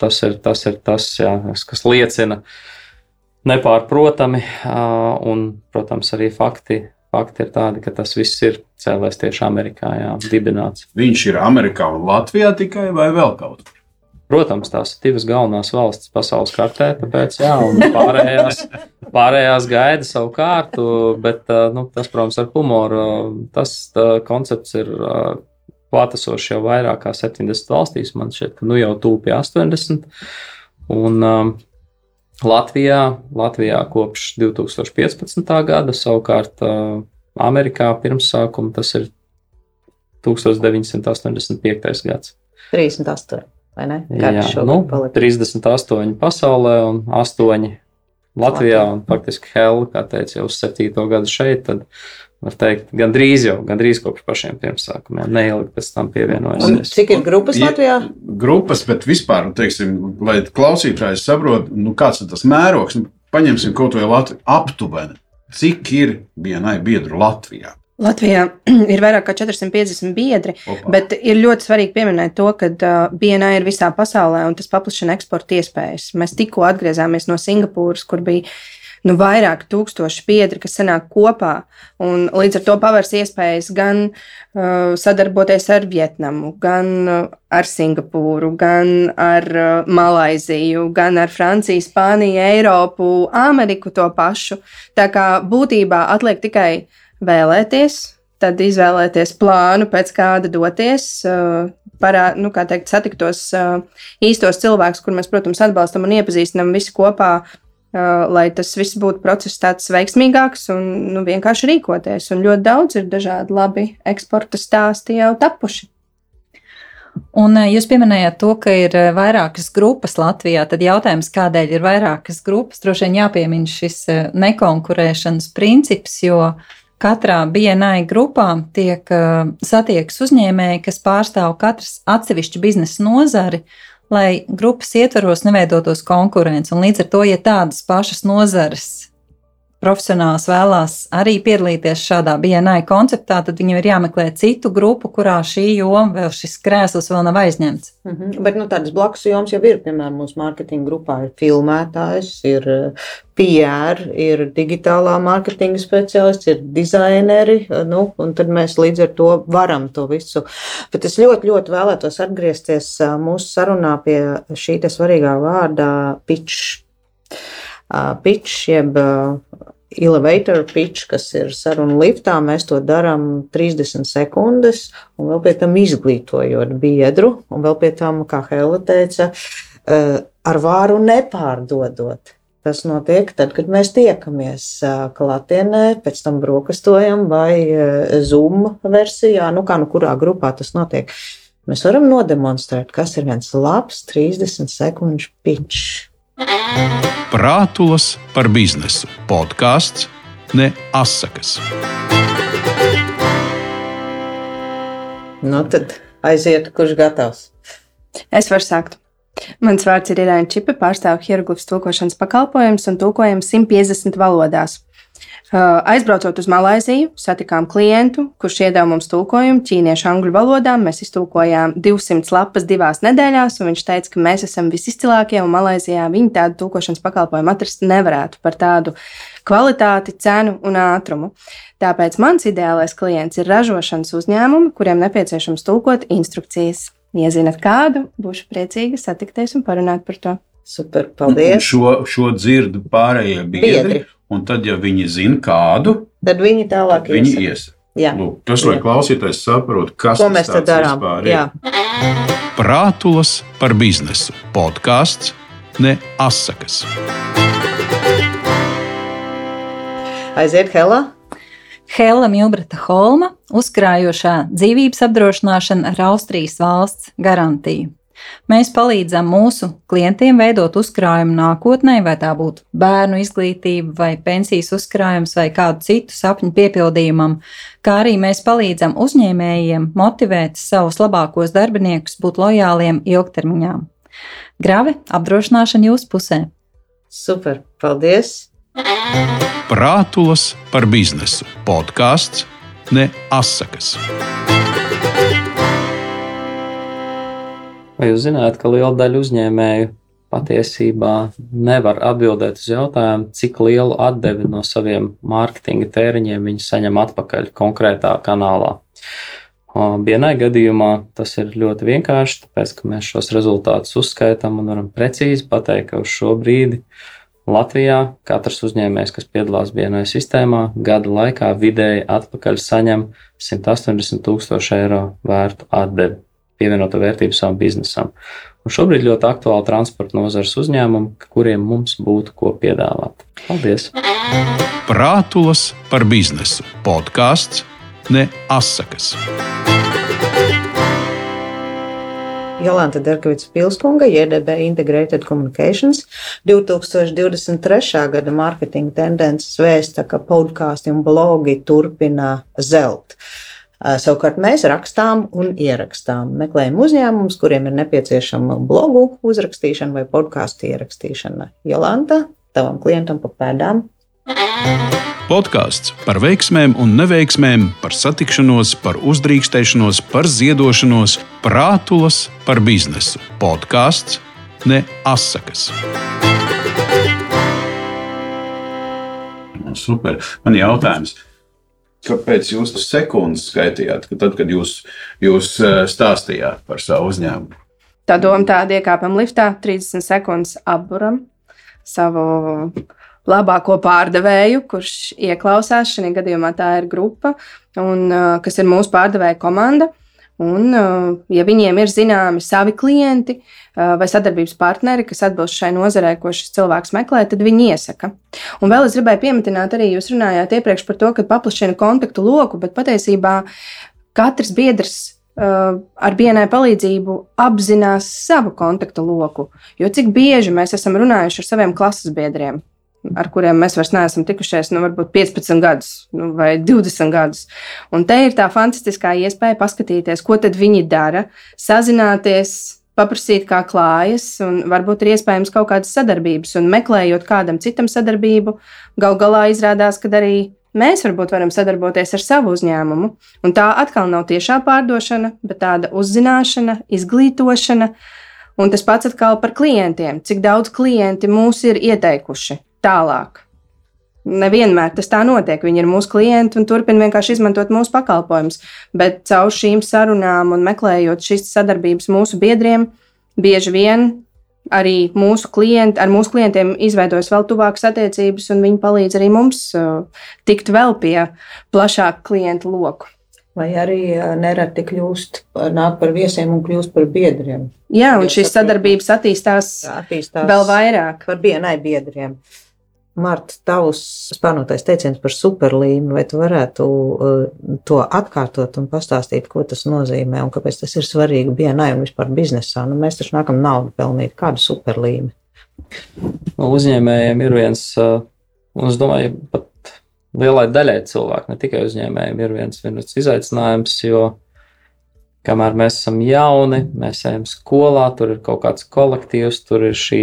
Tas ir tas, ir tas jā, kas liecina nepārprotami, un, protams, arī fakti. Fakti ir tādi, ka tas viss ir cēlēs tieši Amerikā, jā, dibināts. Viņš ir Amerikā un Latvijā tikai vai vēl kaut kur? Protams, tās ir divas galvenās valstis pasaules kartē, tāpēc jā, pārējās, pārējās gaida savu kārtu, bet nu, tas, protams, ar humoru. Tas koncepts ir klātesoši jau vairāk kā 70 valstīs. Man šķiet, ka nu jau pie 80. Un um, Latvijā, Latvijā kopš 2015. gada, savukārt uh, Amerikā pirmsākuma tas ir 1985. gads. 38. vai ne? Kāds Jā, nu, 38 pasaulē un 8 Latvijā, un faktiski Helga, kā teica, jau uz 7. gadu šeit, tad var teikt, gandrīz jau, gandrīz kopš pašiem pirmsākumiem, neilgi pēc tam pievienojusies. Cik ir grupas Latvijā? Grupas, bet vispār, nu, teiksim, lai klausītājs saprot, nu, kāds ir tas mērogs, nu, paņemsim kaut vai Latviju aptuveni. Cik ir vienai biedru Latvijā? Latvijā ir vairāk nekā 450 biedri, Opa. bet ir ļoti svarīgi pieminēt to, ka BNI ir visā pasaulē un tas paplašina eksporta iespējas. Mēs tikko atgriezāmies no Singapūras, kur bija nu, vairāk tūkstoši biedri, kas sanāk kopā. Līdz ar to pavērs iespējas gan uh, sadarboties ar Vietnamu, gan uh, ar Singapūru, gan ar uh, Malaiziju, gan ar Franciju, Spāniju, Eiropu, Ameriku to pašu. Tā kā būtībā atliek tikai vēlēties. Tad izvēlēties plānu, pēc kāda doties, uh, parā, nu, teikt, satiktos uh, īstos cilvēkus, kur mēs, protams, atbalstam un iepazīstinām visi kopā lai tas viss būtu process tāds veiksmīgāks un nu, vienkārši rīkoties. Un ļoti daudz ir dažādi labi eksporta stāsti jau tapuši. Un jūs pieminējāt to, ka ir vairākas grupas Latvijā. Tad jautājums, kādēļ ir vairākas grupas, droši vien jāpiemina šis nekonkurēšanas princips, jo katrā BNI grupā tiek satiekas uzņēmēji, kas pārstāv katras atsevišķu biznesa nozari, lai grupas ietvaros neveidotos konkurence. Un līdz ar to, ja tādas pašas nozares profesionāls vēlās arī piedalīties šādā BNI konceptā, tad viņam ir jāmeklē citu grupu, kurā šī joma, vēl šis krēsls vēl nav aizņemts. Mm -hmm. Bet nu, tādas blakus jomas jau ir. Piemēram, mūsu mārketinga grupā ir filmētājs, ir PR, ir digitālā mārketinga speciālists, ir dizaineri. Nu, tad mēs līdz ar to varam to visu. Bet es ļoti, ļoti vēlētos atgriezties mūsu sarunā pie šī svarīgā vārda pitch. Pitch, jeb elevator pitch, kas ir saruna liftā, mēs to darām 30 sekundes, un vēl pie tam izglītojot biedru, un vēl pie tam, kā Hela teica, ar vāru nepārdodot. Tas notiek tad, kad mēs tiekamies klātienē, pēc tam brokastojam vai Zoom versijā, nu kā nu kurā grupā tas notiek. Mēs varam nodemonstrēt, kas ir viens labs 30 sekundžu pitch. Prātulas par biznesu podkāsts ne asakas. Nu tad aiziet, kurš gatavs? Es varu sākt. Mans vārds ir Irēna Čipa, pārstāvu hieroglifs tulkošanas pakalpojumus un tulkojumu 150 valodās. Uh, aizbraucot uz Malaiziju, satikām klientu, kurš iedeva mums tulkojumu ķīniešu angļu valodā. Mēs iztulkojām 200 lapas divās nedēļās, un viņš teica, ka mēs esam visizcilākie, un Malaizijā viņi tādu tulkošanas pakalpojumu atrast nevarētu par tādu kvalitāti, cenu un ātrumu. Tāpēc mans ideālais klients ir ražošanas uzņēmumi, kuriem nepieciešams tulkot instrukcijas. Ja zinat kādu, būšu priecīga satikties un parunāt par to. Super, paldies! Šo, šo dzirdu pārējie biedri. biedri. Un tad, ja viņi zina kādu, tad viņi tālāk viņi ies. Lūk, tas, lai klausītājs saprotu, kas Ko mēs tad darām. Prātulas par biznesu podkāsts, ne asakas. Aiziet, Helā! Hela Milbreta Holma, uzkrājošā dzīvības apdrošināšana ar Austrijas valsts garantiju. Mēs palīdzam mūsu klientiem veidot uzkrājumu nākotnē, vai tā būtu bērnu izglītība, vai pensijas uzkrājums, vai kādu citu sapņu piepildījumam, kā arī mēs palīdzam uzņēmējiem motivēt savus labākos darbiniekus būt lojāliem ilgtermiņā. Grave apdrošināšana jūsu pusē. Super, paldies! Prātulas par biznesu podkāsts ne asakas. Vai jūs zināt, ka liela daļa uzņēmēju patiesībā nevar atbildēt uz jautājumu, cik lielu atdevi no saviem mārketinga tēriņiem viņi saņem atpakaļ konkrētā kanālā? Vienai gadījumā tas ir ļoti vienkārši, tāpēc ka mēs šos rezultātus uzskaitām un varam precīzi pateikt, ka uz šo brīdi Latvijā katrs uzņēmējs, kas piedalās vienai sistēmā, gada laikā vidēji atpakaļ saņem 180 tūkstošu eiro vērtu atdevi pievienoto vērtību savam biznesam. Un šobrīd ļoti aktuāli transporta nozares uzņēmumi, kuriem mums būtu ko piedāvāt. Paldies! Prātulas par biznesu podkāsts ne asakas. Jolanta Derkavits Pilskunga, JDB Integrated Communications 2023. gada mārketinga tendences vēsta, ka podkāsti un blogi turpina zelt. Savukārt mēs rakstām un ierakstām. Meklējam uzņēmumus, kuriem ir nepieciešama blogu uzrakstīšana vai podkāstu ierakstīšana. Jolanta, tavam klientam pa pēdām. Podkāsts par veiksmēm un neveiksmēm, par satikšanos, par uzdrīkstēšanos, par ziedošanos, prātulas par biznesu. Podkāsts ne asakas. Super. Man ir jautājums. Kāpēc jūs tas sekundes skaitījāt, ka tad, kad jūs, jūs eh, stāstījāt par savu uzņēmumu? Tā doma tāda, iekāpam liftā, 30 sekundes apburam savu labāko pārdevēju, kurš ieklausās. Šajā gadījumā tā ir grupa, un, eh, kas ir mūsu pārdevēja komanda. Un, ja viņiem ir zināmi savi klienti vai sadarbības partneri, kas atbilst šai nozarei, ko šis cilvēks meklē, tad viņi iesaka. Un vēl es gribēju pieminēt, arī jūs runājāt iepriekš par to, ka paplašina kontaktu loku, bet patiesībā katrs biedrs ar vienai palīdzību apzinās savu kontaktu loku. Jo cik bieži mēs esam runājuši ar saviem klases biedriem, ar kuriem mēs vairs neesam tikušies, nu, varbūt 15 gadus nu, vai 20 gadus. Un te ir tā fantastiskā iespēja paskatīties, ko tad viņi dara, sazināties, paprasīt, kā klājas, un varbūt ir iespējams kaut kādas sadarbības, un meklējot kādam citam sadarbību, gal galā izrādās, ka arī mēs varbūt varam sadarboties ar savu uzņēmumu. Un tā atkal nav tiešā pārdošana, bet tāda uzzināšana, izglītošana. Un tas pats atkal par klientiem. Cik daudz klienti mūs ir ieteikuši? Tālāk. Nevienmēr tas tā notiek. Viņi ir mūsu klienti un turpina vienkārši izmantot mūsu pakalpojumus. Bet caur šīm sarunām un meklējot šīs sadarbības mūsu biedriem, bieži vien arī mūsu klienti, ar mūsu klientiem izveidojas vēl tuvākas attiecības, un viņi palīdz arī mums uh, tikt vēl pie plašāka klientu loku. Vai arī uh, nereti kļūst nāk par viesiem un kļūst par biedriem. Jā, un šīs sadarbības attīstās, attīstās vēl vairāk. Par vienai biedriem. Marta, tavs spārnotais teiciens par superlīmi, vai tu varētu uh, to atkārtot un pastāstīt, ko tas nozīmē un kāpēc tas ir svarīgi BNI un vispār biznesā? Nu, mēs taču nākam naudu pelnīt. Kādu superlīmi? Nu, uzņēmējiem ir viens, uh, un es domāju, pat lielai daļai cilvēku, ne tikai uzņēmējiem, ir viens, viens izaicinājums, jo kamēr mēs esam jauni, mēs ejam skolā, tur ir kaut kāds kolektīvs, tur ir šī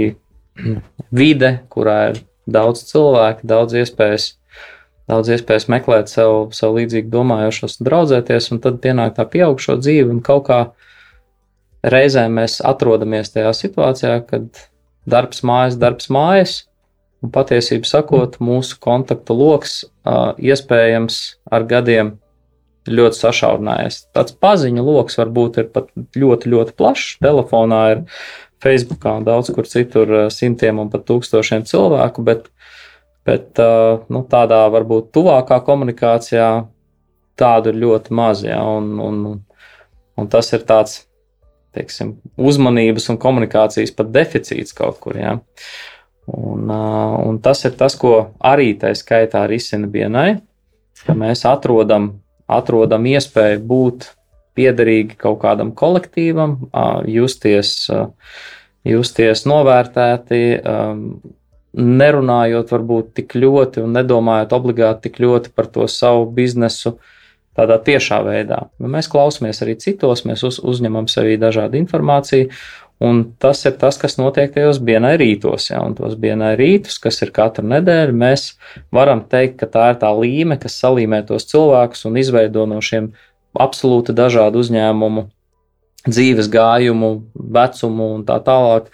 vide, kurā ir daudz cilvēku, daudz iespējas, daudz iespējas meklēt sev, sev līdzīgi domājošos, draudzēties, un tad pienāk tā pieaugšo dzīve, un kaut kā reizē mēs atrodamies tajā situācijā, kad darbs mājas, darbs mājas, un patiesībā sakot, mūsu kontaktu lokus iespējams ar gadiem ļoti sašaurinājies. Tāds paziņu lokus varbūt ir pat ļoti, ļoti plašs. Telefonā ir Facebookā un daudz kur citur simtiem un pat tūkstošiem cilvēku, bet, bet nu, tādā varbūt tuvākā komunikācijā tādu ir ļoti maz. Ja, un, un, un tas ir tāds teiksim, uzmanības un komunikācijas pat deficīts kaut kur. Ja. Un, un tas ir tas, ko arī tā skaitā risina BNI. ka mēs atrodam, atrodam iespēju būt piederīgi kaut kādam kolektīvam, justies, justies novērtēti, nerunājot varbūt tik ļoti un nedomājot obligāti tik ļoti par to savu biznesu. Tādā tiešā veidā. Mēs klausāmies arī citos, mēs uz, uzņemam sevī dažādu informāciju, un tas ir tas, kas notiek tajos dienai rītos. Ja, un tos dienai rītus, kas ir katru nedēļu, mēs varam teikt, ka tā ir tā līme, kas salīmē tos cilvēkus un izveido no šiem absolūti dažādu uzņēmumu dzīves gājumu, vecumu un tā tālāk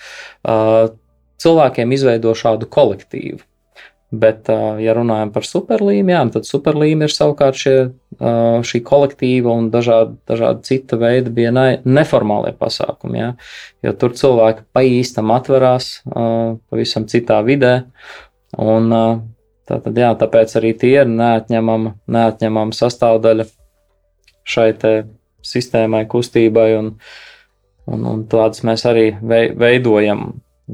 cilvēkiem izveido šādu kolektīvu. Bet, ja runājam par superlīmijām, tad superlīme ir savukārt šie, šī kolektīva un dažādi, dažādi cita veida vienai neformālie pasākumi. Ja? Jo tur cilvēki pa īstam atverās pavisam citā vidē. Un, tātad, jā, tāpēc arī tie ir neatņemama, neatņemama sastāvdaļa šai sistēmai, kustībai. Un, un, un tādas mēs arī veidojam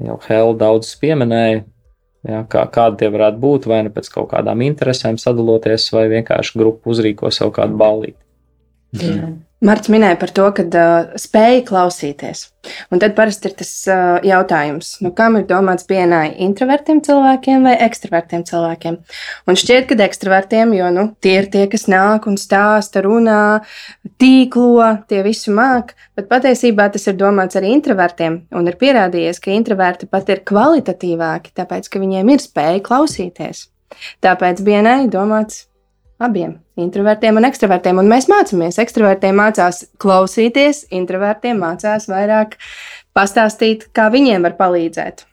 jau Helga daudz pieminēja. Jā, kā, kādi tie varētu būt, vai nu pēc kaut kādām interesēm sadaloties, vai vienkārši grupa uzrīko sev kādu ballīti. Jā. Marts minēja par to, ka uh, spēja klausīties. Un tad parasti ir tas uh, jautājums, nu, kam ir domāts pienāja introvertiem cilvēkiem vai ekstravertiem cilvēkiem. Un šķiet, ka ekstravertiem, jo nu, tie ir tie, kas nāk un stāsta, runā, tīklo, tie visu māk, bet patiesībā tas ir domāts arī introvertiem. Un ir pierādījies, ka introverti pat ir kvalitatīvāki, tāpēc, ka viņiem ir spēja klausīties. Tāpēc vienai domāts abiem introvertiem un ekstravertiem. Un mēs mācāmies. Ekstravertiem mācās klausīties, introvertiem mācās vairāk pastāstīt, kā viņiem var palīdzēt.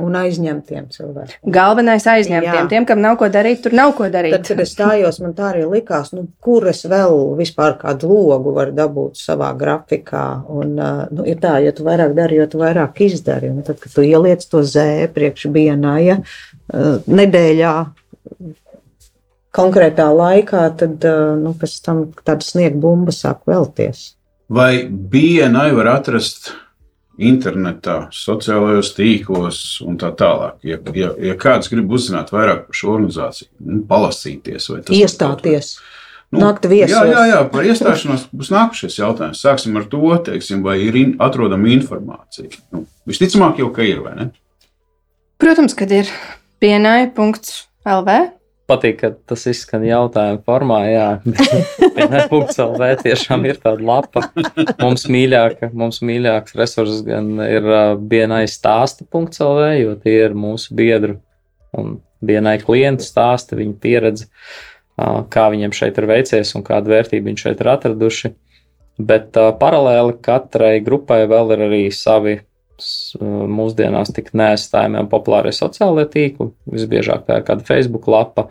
Un aizņemtiem cilvēkiem. Galvenais aizņemtiem. Jā. Tiem, kam nav ko darīt, tur nav ko darīt. Tad, kad es stājos, man tā arī likās, nu, kur es vēl vispār kādu logu varu dabūt savā grafikā. Un, nu, ir tā, ja tu vairāk dari, jo tu vairāk izdari. Un tad, kad tu ieliec to zēju priekš dienā, ja nedēļā konkrētā laikā, tad nu, pēc tam tāda sniega bumba sāk vēlties. Vai BNI var atrast internetā, sociālajos tīklos un tā tālāk? Ja, ja, ja kāds grib uzzināt vairāk par šo organizāciju, nu, palasīties vai iestāties. Nu, Nākt viesos. Jā, jā, jā, par iestāšanos būs nākušais jautājums. Sāksim ar to, teiksim, vai ir in, atrodama informācija. Nu, visticamāk, jau ka ir, vai ne? Protams, kad ir pienāja.lv patīk, ka tas izskan jautājuma formā. Jā, PNL.CLV tiešām ir tāda lapa. Mums, mīļāka, mums mīļāks resurss gan ir BNI stāsta.CLV, jo tie ir mūsu biedru un BNI klientu stāsti, viņu pieredze, kā viņiem šeit ir veicies un kādu vērtību viņi šeit ir atraduši. Bet paralēli katrai grupai vēl ir arī savi mūsdienās tik neaizstājami un populārie sociālie tīkli. Visbiežāk tā ir kāda Facebook lapa,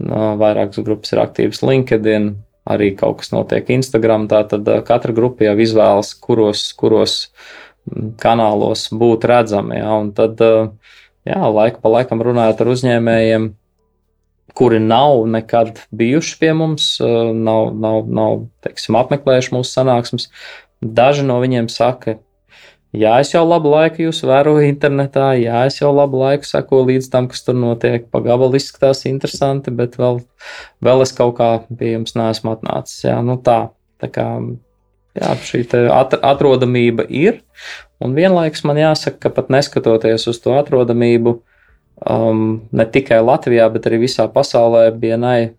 vairākas grupas ir aktīvas LinkedIn, arī kaut kas notiek Instagram. Tātad katra grupa jau izvēlas, kuros, kuros kanālos būt redzami. Ja, un tad, jā, laika pa laikam runājot ar uzņēmējiem, kuri nav nekad bijuši pie mums, nav, nav, nav teiksim, apmeklējuši mūsu sanāksmes. Daži no viņiem saka, Jā, es jau labu laiku jūs vēroju internetā, jā, es jau labu laiku sekoju līdz tam, kas tur notiek. Pagabalu izskatās interesanti, bet vēl, vēl es kaut kā pie jums neesmu atnācis. Jā, nu tā, tā kā jā, šī atrodamība ir. Un vienlaikus man jāsaka, ka pat neskatoties uz to atrodamību, um, ne tikai Latvijā, bet arī visā pasaulē, BNI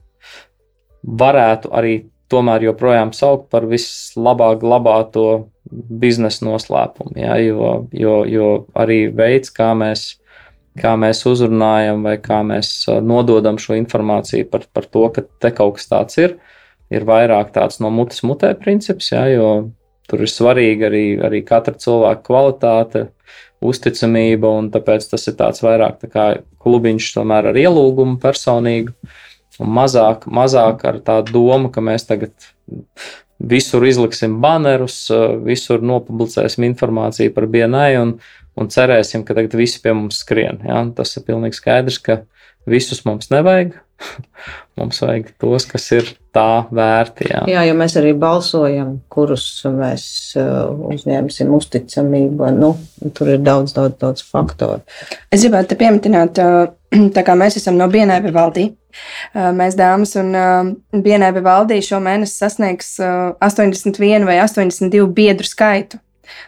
varētu arī tomēr joprojām saukt par vislabāk glabāto biznesa noslēpumu. Ja, jo, jo, jo arī veids, kā mēs, kā mēs uzrunājam vai kā mēs nododam šo informāciju par, par to, ka te kaut kas tāds ir, ir vairāk tāds no mutes mutē princips, ja, jo tur ir svarīga arī, arī katra cilvēka kvalitāte, uzticamība, un tāpēc tas ir tāds vairāk tā kā klubiņš tomēr ar ielūgumu personīgu, un mazāk, mazāk ar tādu domu, ka mēs tagad visur izliksim banerus, visur nopublicēsim informāciju par BNI un, un cerēsim, ka tagad visi pie mums skrien. Ja? Tas ir pilnīgi skaidrs, ka visus mums nevajag. Mums vajag tos, kas ir tā vērti. Jā, jā jo mēs arī balsojam, kurus mēs uzņemsim uzticamību. Nu, tur ir daudz, daudz, daudz faktoru. Es gribētu pieminēt, tā kā mēs esam no BNI valdī, Mēs dāmas un vienai valdīja šo mēnesi sasniegs 81 vai 82 biedru skaitu.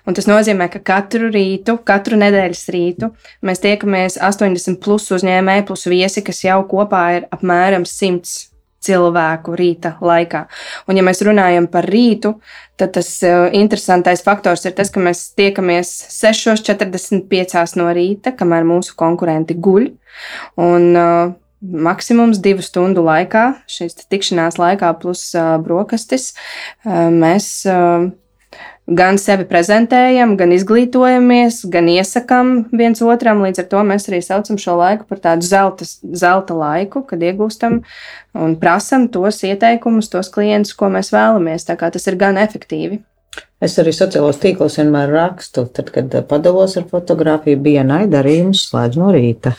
Un tas nozīmē, ka katru rītu, katru nedēļas rītu mēs tiekamies 80 plus uzņēmēji, plus viesi, kas jau kopā ir apmēram 100 cilvēku rīta laikā. Un, ja mēs runājam par rītu, tad tas interesantais faktors ir tas, ka mēs tiekamies 6.45 no rīta, kamēr mūsu konkurenti guļ. Un, Maksimums divu stundu laikā, šīs tikšanās laikā, plus uh, brokastis, uh, mēs uh, gan sevi prezentējam, gan izglītojamies, gan iesakām viens otram. Līdz ar to mēs arī saucam šo laiku par tādu zelta, zelta laiku, kad iegūstam un prasam tos ieteikumus, tos klientus, ko mēs vēlamies. Tā kā tas ir gan efektīvi. Es arī sociālos tīklos vienmēr rakstu, tad, kad padalos ar fotografiju, bija naidarījums slēdz no rīta.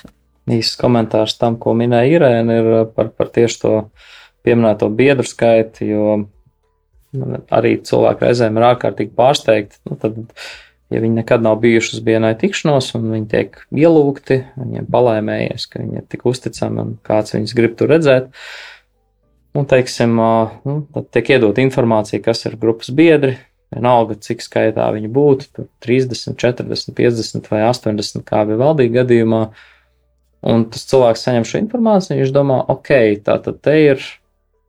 Īsts komentārs tam, ko minēja Irēna, ir par, par tieši to pieminēto biedru skaitu, jo arī cilvēki reizēm ir ārkārtīgi pārsteigti. Nu, tad, ja viņi nekad nav bijuši uz vienai tikšanos, un viņi tiek ielūgti, viņiem palaimējies, ka viņi ir tik uzticami un kāds viņus grib tur redzēt. Un, teiksim, nu, tad tiek iedot informācija, kas ir grupas biedri. Vienalga, cik skaitā viņi būtu, 30, 40, 50 vai 80, kā bija valdīga gadījumā. Un tas cilvēks saņem šo informāciju, viņš domā, ok, tā tad te ir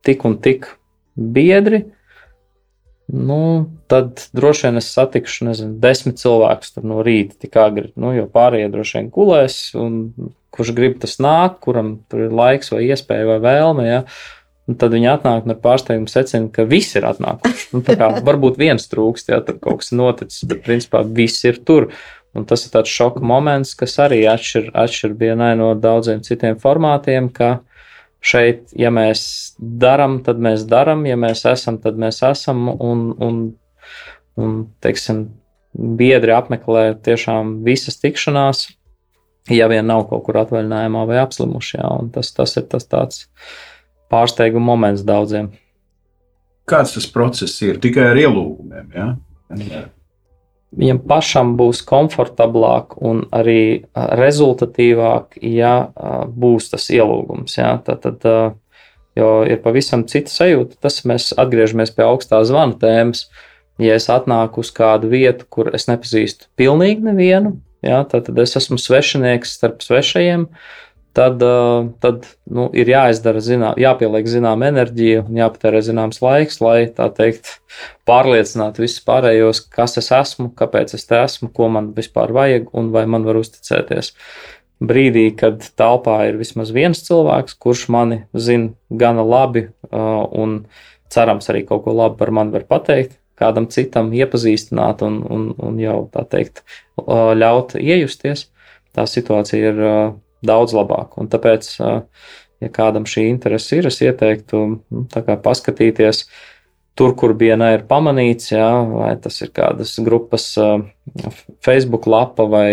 tik un tik biedri, Nu, tad droši vien es satikšu, nezinu, desmit cilvēkus no rīta tik agri. Nu, jo pārējie droši vien gulēs, un kurš grib tas nāk, kuram tur ir laiks vai iespēja vai vēlme. Ja? Un tad viņi atnāk un ar pārsteigumu secina, ka visi ir atnākuši. Nu, kā, varbūt viens trūkst, ja tur kaut kas noticis, bet principā viss ir tur. Un tas ir tāds šoka moments, kas arī atšķir, atšķir vienai no daudziem citiem formātiem, ka šeit, ja mēs darām, tad mēs darām, ja mēs esam, tad mēs esam. Un, un, un teiksim, biedri apmeklē tiešām visas tikšanās, ja vien nav kaut kur atvaļinājumā vai apslimuši. Jā, tas, tas ir tas tāds pārsteiguma moments daudziem. Kāds tas process ir? Tikai ar ielūgumiem. Ja? Viņam pašam būs komfortablāk un arī rezultatīvāk, ja būs tas ielūgums. Ja? Tad, tad, jo ir pavisam cita sajūta. Tas mēs atgriežamies pie augstā zvana tēmas. Ja es atnāku uz kādu vietu, kur es nepazīstu pilnīgi nevienu, ja, tad, tad es esmu svešinieks starp svešajiem. Uh, tad, uh, tad nu, ir jāizdara, zinā, jāpieliek zināma enerģija un jāpatērē zināms laiks, lai tā teikt, pārliecinātu visus pārējos, kas es esmu, kāpēc es te esmu, ko man vispār vajag un vai man var uzticēties. Brīdī, kad telpā ir vismaz viens cilvēks, kurš mani zina gana labi uh, un cerams arī kaut ko labu par mani var pateikt, kādam citam iepazīstināt un, un, un jau tā teikt, uh, ļaut iejusties, tā situācija ir daudz labāk. Un tāpēc, ja kādam šī interese ir, es ieteiktu nu, paskatīties tur, kur BNI ir pamanīts, jā, vai tas ir kādas grupas Facebook lapa vai,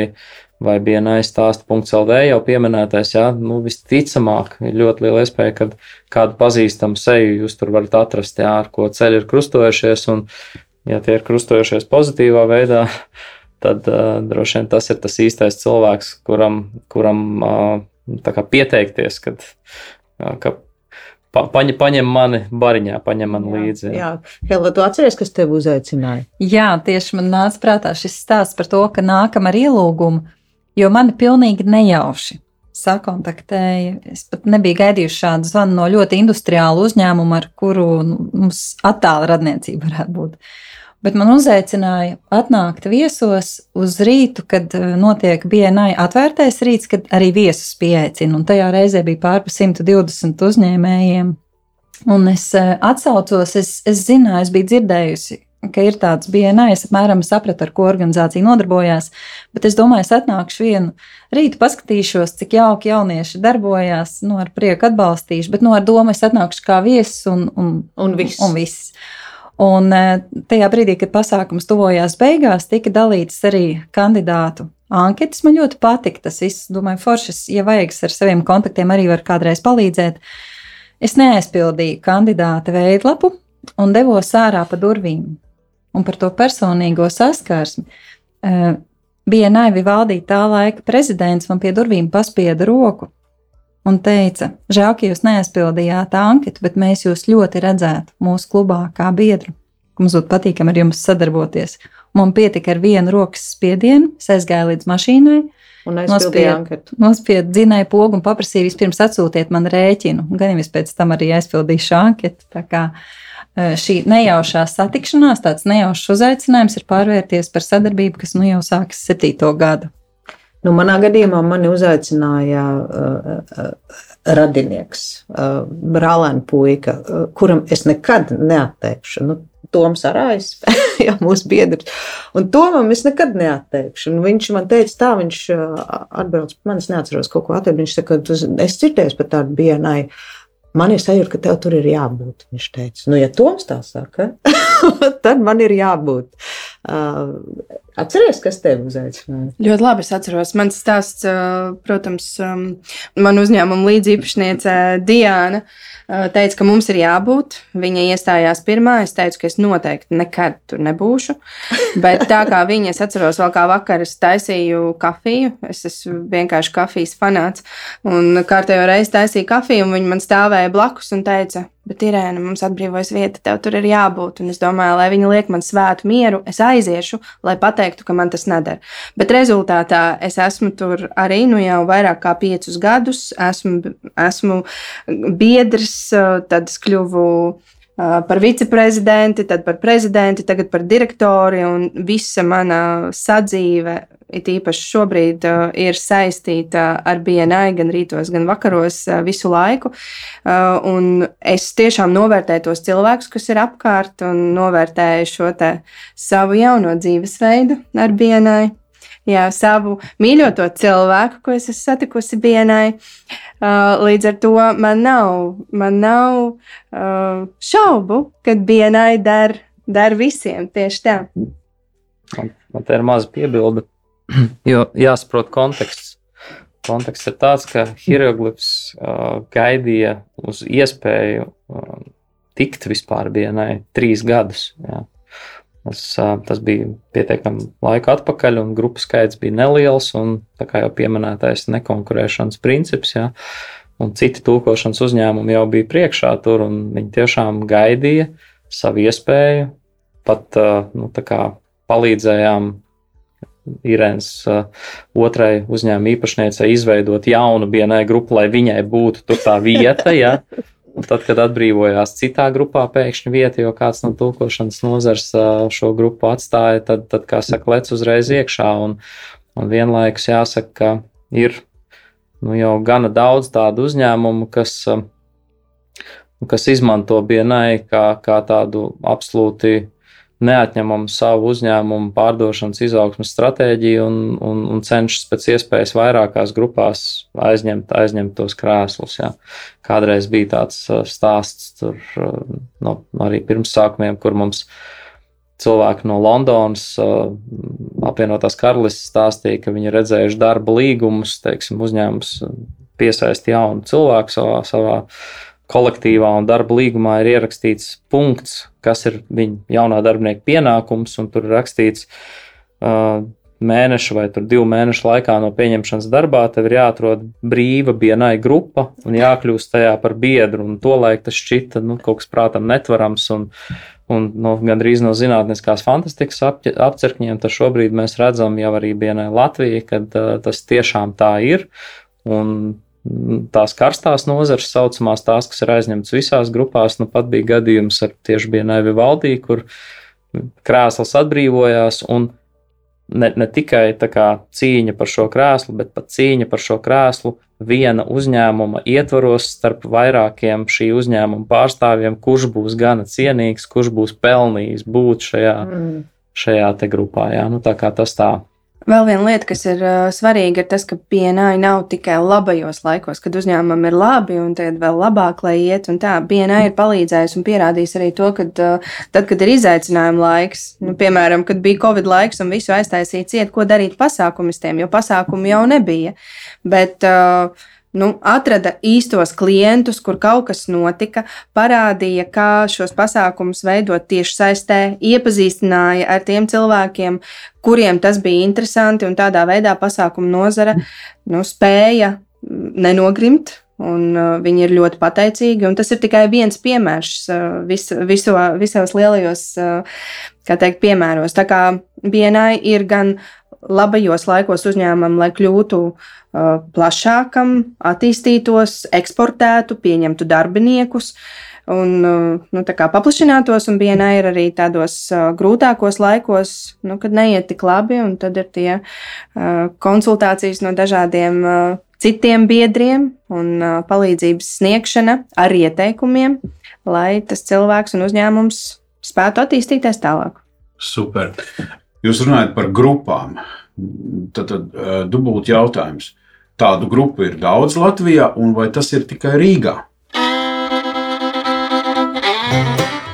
vai BNI stāsta.lv jau pieminētais, jā, nu, visticamāk, ir ļoti liela iespēja, ka kādu pazīstamu seju jūs tur varat atrast, jā, ar ko ceļi ir krustojušies, un, ja tie ir krustojušies pozitīvā veidā, tad uh, droši vien tas ir tas īstais cilvēks, kuram, kuram uh, pieteikties, kad, uh, ka pa, paņem, paņem mani bariņā, paņem mani līdzi. Jā, jā. Helga, tu atceries, kas tev uzaicināja? Jā, tieši man nāca prātā šis stāsts par to, ka nākam ar ielūgumu, jo mani pilnīgi nejauši sakontaktēja. Es pat nebiju gaidījusi šādu zvanu no ļoti industriāla uzņēmuma, ar kuru nu, mums attāla radniecība varētu būt. Bet man uzaicināja atnākt viesos uz rītu, kad eh, notiek BNI atvērtais rīts, kad arī viesus pieaicina. Un tajā reizē bija pārpa 120 uzņēmējiem. Un es eh, atcaucos, es, es zināju, es biju dzirdējusi, ka ir tāds BNI, es apmēram sapratu, ar ko organizācija nodarbojās. Bet es domāju, es atnākšu vienu rītu, paskatīšos, cik jauki jaunieši darbojās, nu, ar prieku atbalstīšu, bet nu, ar domu es atnākšu kā viesis un, un, un viss. Un viss. Un e, tajā brīdī, kad pasākums tuvojās beigās, tika dalīts arī kandidātu anketas. Man ļoti patika tas viss. Domāju, foršas, ja vajag ar saviem kontaktiem, arī var kādreiz palīdzēt. Es neaizpildīju kandidāta veidlapu un devos ārā pa durvīm. Un par to personīgo saskarsmi. E, bija naivi valdīt tā laika prezidents, man pie durvīm paspieda roku. Un teica, žēl, ka jūs neaizpildījāt anketu, bet mēs jūs ļoti redzētu mūsu klubā kā biedru. Mums būtu patīkami ar jums sadarboties. Man pietika ar vienu rokas spiedienu, es aizgāju līdz mašīnai. Nospiedu nospied dzinēju pogu un paprasīju vispirms atsūtiet man rēķinu. Gan jau es pēc tam arī aizpildīju šo anketu. Tā kā e, šī nejaušā satikšanās, tāds nejaušs uzaicinājums ir pārvērties par sadarbību, kas nu jau sākas septīto gadu. Nu, manā gadījumā mani uzaicināja uh, uh, radinieks, uh, brālēna puika, uh, kuram es nekad neatteikšu. Nu, Toms Arājs, jā, mūsu biedrs. Un Tomam es nekad neatteikšu. Un viņš man teica, tā viņš uh, atbrauc, man es neatceros kaut ko atteiktu. Viņš saka, es dzirdēju par tādu bienai. Man ir sajūta, ka tev tur ir jābūt. Viņš teica, nu, ja Toms tā saka, tad man ir jābūt. Uh, Atceries, kas tev uzaicināja? Ļoti labi. Es atceros, mans stāsts, protams, man uzņēmuma līdziepašniece Diana teica, ka mums ir jābūt. Viņa iestājās pirmā. Es teicu, ka es noteikti nekad tur nebūšu. Bet tā kā viņa, es atceros, vēl kā vakar es taisīju kafiju. Es esmu vienkārši kafijas fanāts. Un kārtējo reizi taisīju kafiju, un viņa man stāvēja blakus un teica, Bet, Irēna, mums atbrīvojas vieta, tev tur ir jābūt. Un es domāju, lai viņi liek man svētu mieru, es aiziešu, lai pateiktu, ka man tas neder. Bet rezultātā es esmu tur arī nu jau vairāk kā piecus gadus. Esmu, esmu biedrs, tad es kļuvu par viceprezidenti, tad par prezidenti, tagad par direktori, visa mana sadzīve, it īpaši šobrīd, ir saistīta ar BNI gan rītos, gan vakaros visu laiku. Un es tiešām novērtēju tos cilvēkus, kas ir apkārt, un novērtēju šo savu jauno dzīvesveidu ar BNI jā, savu mīļoto cilvēku, ko es esmu satikusi dienai. Uh, līdz ar to man nav, man nav uh, šaubu, ka dienai der, der visiem tieši tā. Man, man te ir maza piebilde, jo jāsaprot konteksts. Konteksts ir tāds, ka hieroglifs uh, gaidīja uz iespēju uh, tikt vispār dienai trīs gadus. Jā. Tas, tas bija pietiekami laika atpakaļ, un grupu skaits bija neliels. Un, kā jau pieminētais, nekonkurēšanas princips, ja, un citi tūkošanas uzņēmumi jau bija priekšā tur, un viņi tiešām gaidīja savu iespēju. Pat nu, palīdzējām Irēnas otrai uzņēmuma īpašniecei izveidot jaunu BNE grupu, lai viņai būtu tā vieta. Ja. Un tad, kad atbrīvojās citā grupā, pēkšņi vieta, jo kāds no tulkošanas nozars šo grupu atstāja, tad, tad kā saka, lec uzreiz iekšā. Un, un vienlaikus jāsaka, ka ir nu, jau gana daudz tādu uzņēmumu, kas, kas izmanto BNI kā, kā tādu absolūti neatņemam savu uzņēmumu pārdošanas izaugsmas stratēģiju un, un, un cenšas pēc iespējas vairākās grupās aizņemt, aizņemt tos krēslus. Jā. Kādreiz bija tāds uh, stāsts tur, uh, no, arī pirms sākumiem, kur mums cilvēki no Londonas, uh, apvienotās karalistes stāstīja, ka viņi redzējuši darba līgumus, teiksim, uzņēmums piesaist jaunu cilvēku savā, savā kolektīvā un darba līgumā ir ierakstīts punkts, kas ir viņa jaunā darbinieka pienākums, un tur ir rakstīts, uh, mēneša vai divu mēnešu laikā no pieņemšanas darbā tev ir jāatrod brīva bienai grupa un jākļūst tajā par biedru. Un tolaik tas šķita nu, kaut kas prātam netvarams un, un no, gandrīz no zinātniskās fantastikas ap, apcerkņiem. Tas šobrīd mēs redzam jau arī bienai Latvijai, kad uh, tas tiešām tā ir. Un tās karstās nozares, saucamās tās, kas ir aizņemtas visās grupās. Nu, pat bija gadījums ar tieši Bienaivi valdī, kur krēsls atbrīvojās un ne, ne tikai kā, cīņa par šo krēslu, bet pat cīņa par šo krēslu viena uzņēmuma ietvaros starp vairākiem šī uzņēmuma pārstāvjiem, kurš būs gana cienīgs, kurš būs pelnījis būt šajā, mm. šajā grupā. Jā. Nu, tā kā tas tā Vēl viena lieta, kas ir uh, svarīga, ir tas, ka BNI nav tikai labajos laikos, kad uzņēmumam ir labi un tad vēl labāk, lai iet. Tā BNI ir palīdzējusi un pierādījusi arī to, ka uh, tad, kad ir izaicinājuma laiks, nu, piemēram, kad bija Covid laiks un visu aiztaisīja ciet, ko darīt pasākumistiem, jo pasākumu jau nebija. Bet, uh, nu, atrada īstos klientus, kur kaut kas notika, parādīja, kā šos pasākumus veidot tieši saistē, iepazīstināja ar tiem cilvēkiem, kuriem tas bija interesanti, un tādā veidā pasākumu nozara nu, spēja nenogrimt Un, uh, viņi ir ļoti pateicīgi. Tas ir tikai viens piemērs uh, vis, viso, visos lielajos teikt, piemēros. Tā kā vienai ir gan labajos laikos uzņēmumam, lai kļūtu uh, plašākam, attīstītos, eksportētu, pieņemtu darbiniekus. Un nu, paplašinātos, un vienā ir arī tādos uh, grūtākos laikos, nu, kad neiet tik labi, un tad ir tie uh, konsultācijas no dažādiem uh, citiem biedriem un uh, palīdzības sniegšana ar ieteikumiem, lai tas cilvēks un uzņēmums spētu attīstīties tālāk. Super. Jūs runājat par grupām. Tad, tad dubult jautājums. Tādu grupu ir daudz Latvijā, un vai tas ir tikai Rīgā?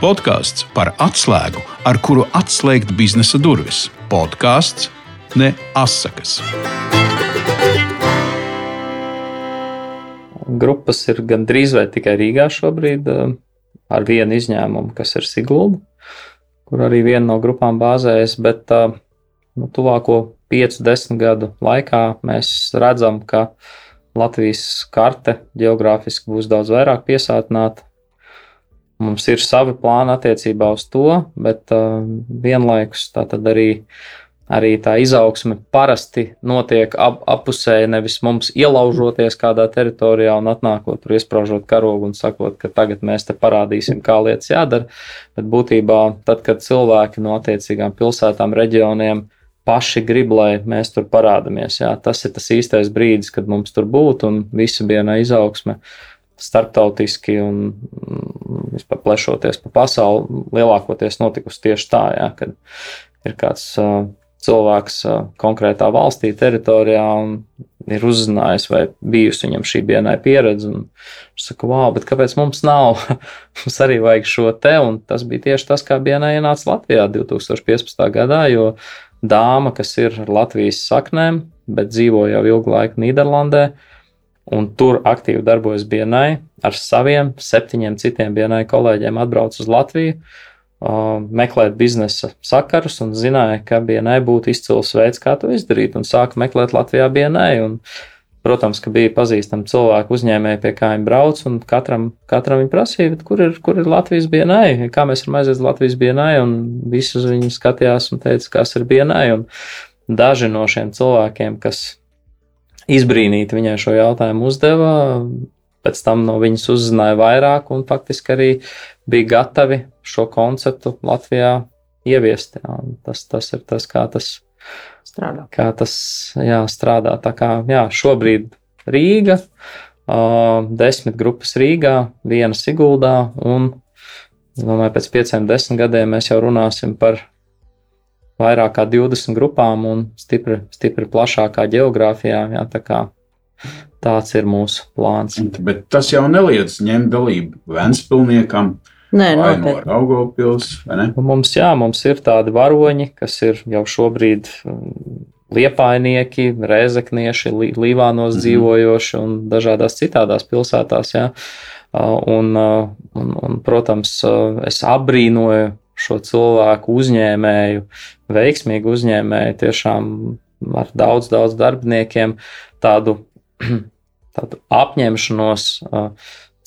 Podkāsts par atslēgu, ar kuru atslēgt biznesa durvis. Podkāsts ne asakas. Grupas ir gandrīz vai tikai Rīgā šobrīd, ar vienu izņēmumu, kas ir Sigulda kur arī viena no grupām bāzējas, bet nu, tuvāko 5-10 gadu laikā mēs redzam, ka Latvijas karte geogrāfiski būs daudz vairāk piesātināta. Mums ir savi plāni attiecībā uz to, bet uh, vienlaikus tā arī arī tā izaugsme parasti notiek ap, apusēji, nevis mums ielaužoties kādā teritorijā un atnākot tur, iesprāžot karogu un sakot, ka tagad mēs te parādīsim, kā lietas jādara. Bet būtībā tad, kad cilvēki no attiecīgām pilsētām, reģioniem paši grib, lai mēs tur parādāmies, jā, tas ir tas īstais brīdis, kad mums tur būtu un visa viena izaugsme starptautiski un vispār plešoties pa pasauli, lielākoties notikusi tieši tā, jā, kad ir kāds uh, cilvēks konkrētā valstī, teritorijā ir uzzinājis, vai bijusi viņam šī dienai pieredze. Viņš saka, wow, bet kāpēc mums nav? mums arī vajag šo te, un tas bija tieši tas, kā dienai ienāca Latvijā 2015. gadā, jo dāma, kas ir Latvijas saknēm, bet dzīvo jau ilgu laiku Nīderlandē, un tur aktīvi darbojas dienai, ar saviem septiņiem citiem dienai kolēģiem atbrauc uz Latviju meklēt biznesa sakarus un zināja, ka BNI būtu izcils veids, kā to izdarīt, un sāka meklēt Latvijā BNI. Un, protams, ka bija pazīstami cilvēki, uzņēmēji, pie kā viņi brauc, un katram, katram viņi prasīja, kur ir, kur ir Latvijas BNI, kā mēs varam aiziet uz Latvijas BNI, un visus viņi skatījās un teica, kas ir. Un daži no šiem cilvēkiem, kas izbrīnīti viņai šo jautājumu uzdeva, pēc tam no viņas uzzināja vairāk un faktiski arī bija gatavi šo konceptu Latvijā ieviest. Jā. Tas, tas ir tas, kā tas strādā. Kā tas jā, strādā. Tā kā jā, šobrīd Rīga, uh, desmit grupas Rīgā, viena Siguldā un domāju, pēc pieciem, desmit gadiem mēs jau runāsim par vairāk kā 20 grupām un stipri, stipri plašākā geogrāfijā. Jā, tā kā Tāds ir mūsu plāns. Bet tas jau neliedz ņemt dalību Vēnspilniekam. Nē, vai no Raugopils, vai ne? Nu, mums, jā, mums ir tādi varoņi, kas ir jau šobrīd mm, liepainieki, rēzeknieši, līvānos mm -hmm. dzīvojoši un dažādās citādās pilsētās, jā. Un, un, un, protams, es abrīnoju šo cilvēku uzņēmēju, veiksmīgu uzņēmēju, tiešām ar daudz, daudz darbiniekiem, tādu tādu apņemšanos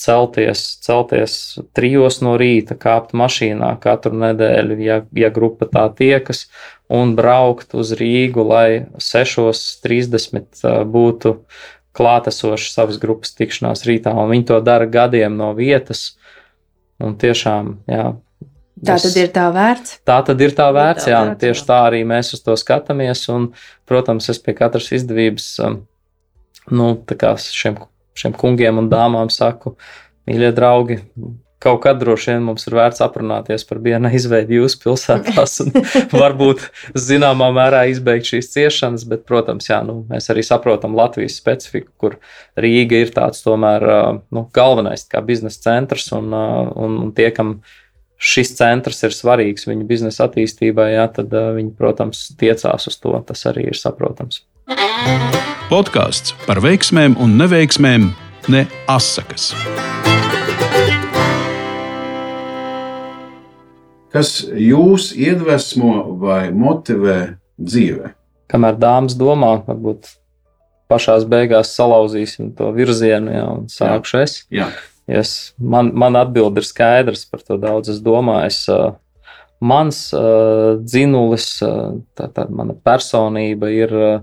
celties, celties trijos no rīta, kāpt mašīnā katru nedēļu, ja, ja grupa tā tiekas, un braukt uz Rīgu, lai 6.30 būtu klātesoši savas grupas tikšanās rītā, un viņi to dara gadiem no vietas. Un tiešām, jā, Tā tad ir tā vērts. Tā tad ir tā vērts, jā, jā tieši tā arī mēs uz to skatāmies. Un, protams, es pie katras izdevības nu, šiem, šiem kungiem un dāmām saku, mīļie draugi, kaut kad droši vien mums ir vērts aprunāties par vienu izveidi jūsu pilsētās un varbūt zināmā mērā izbeigt šīs ciešanas, bet, protams, jā, nu, mēs arī saprotam Latvijas specifiku, kur Rīga ir tāds tomēr nu, galvenais kā biznesa centrs un, un, un tie, kam šis centrs ir svarīgs viņu biznesa attīstībai, jā, tad viņi, protams, tiecās uz to, tas arī ir saprotams. Podkāsts par veiksmēm un neveiksmēm, ne asakas. Kas jūs iedvesmo vai motivē dzīvē? Kamēr dāmas domā, varbūt pašā beigās salauzīsim to virzienu, jā, un sākšu es. Jā. Es, man, man atbilde ir skaidrs par to daudz. Es domāju, es, uh, mans uh, dzinulis, uh, tā, tā mana personība ir uh,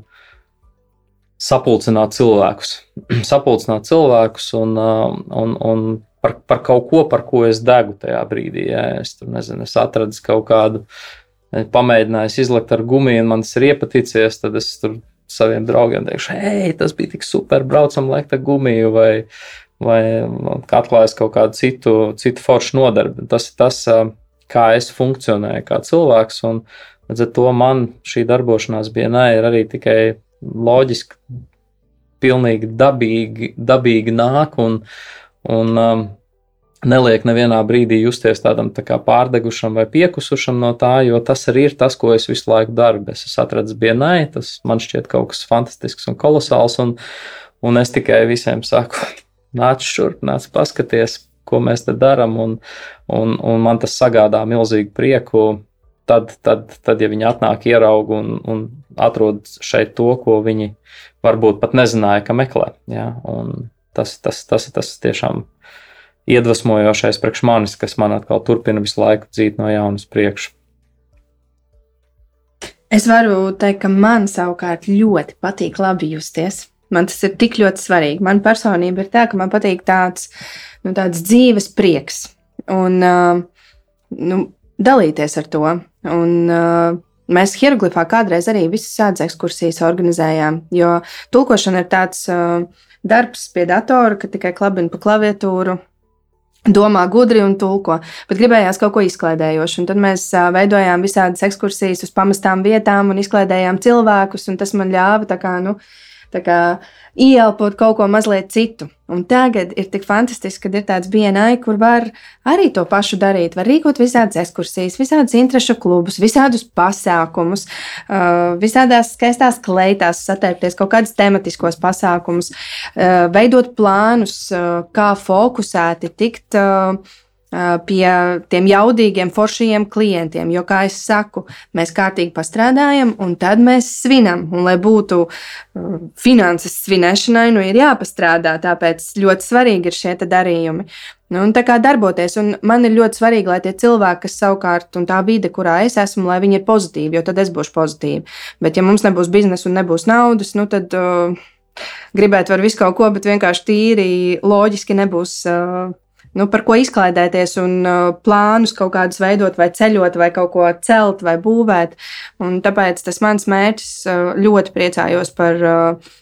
sapulcināt cilvēkus. sapulcināt cilvēkus un, uh, un, un par, par kaut ko, par ko es degu tajā brīdī. Ja es tur nezinu, es atradu kaut kādu, pamēģināju izlikt ar gumiju, un man tas ir iepaticies, tad es tur saviem draugiem teikšu, hei, tas bija tik super, braucam, liekt ar gumiju, vai, vai atklājas kaut kādu citu, citu foršu nodarbi. Tas ir tas, kā es funkcionēju kā cilvēks, un līdz ar to man šī darbošanās dienā ir arī tikai loģiski, pilnīgi dabīgi, dabīgi nāk, un, un um, neliek nevienā brīdī justies tādam tā pārdegušam vai piekusušam no tā, jo tas arī ir tas, ko es visu laiku daru. Es esmu atradzis bienai, tas man šķiet kaut kas fantastisks un kolosāls, un, un es tikai visiem saku, nāc šurp, nāc paskaties, ko mēs te darām, un, un, un man tas sagādā milzīgu prieku. Tad, tad, tad, ja viņi atnāk, ierauga un, un atrod šeit to, ko viņi varbūt pat nezināja, ka meklē. Ja? Tas, tas, tas tas tiešām iedvesmojošais priekš manis, kas man atkal turpina visu laiku dzīt no jaunas priekšu. Es varu teikt, ka man savukārt ļoti patīk labi justies. Man tas ir tik ļoti svarīgi. Man personība ir tā, ka man patīk tāds, nu, tāds dzīves prieks un uh, nu, dalīties ar to. Un, uh, Mēs hieroglifā kādreiz arī visas sēdes ekskursijas organizējām, jo tulkošana ir tāds uh, darbs pie datora, ka tikai klabina pa klaviatūru, domā gudri un tulko, bet gribējās kaut ko izklaidējošu. Un tad mēs veidojām visādas ekskursijas uz pamestām vietām un izklaidējām cilvēkus, un tas man ļāva tā kā, nu, tā kā ieelpot kaut ko mazliet citu. Un tagad ir tik fantastiski, ka ir tāds BNI, kur var arī to pašu darīt. Var rīkot visādas ekskursijas, visādas interešu klubus, visādus pasākumus, visādās skaistās kleitās, satērpties kaut kādus tematiskos pasākumus, veidot plānus, kā fokusēti tikt pie tiem jaudīgiem, foršajiem klientiem. Jo, kā jau saku, mēs kārtīgi pastrādājam, un tad mēs svinam. Un, lai būtu finanses svinēšanai, nu ir jāpastrādā. Tāpēc ļoti svarīgi ir šie darījumi. Nu, un tā kā darboties, un man ir ļoti svarīgi, lai tie cilvēki, kas savukārt, un tā vide, kurā es esmu, lai viņi ir pozitīvi, jo tad es būšu pozitīva. Bet, ja mums nebūs biznesa un nebūs naudas, nu tad uh, gribēt var visu kaut ko, bet vienkārši tīri loģiski nebūs. Uh, nu, par ko izklaidēties un uh, plānus kaut kādus veidot, vai ceļot, vai kaut ko celt, vai būvēt. Un tāpēc tas mans mērķis uh, ļoti priecājos par. Uh,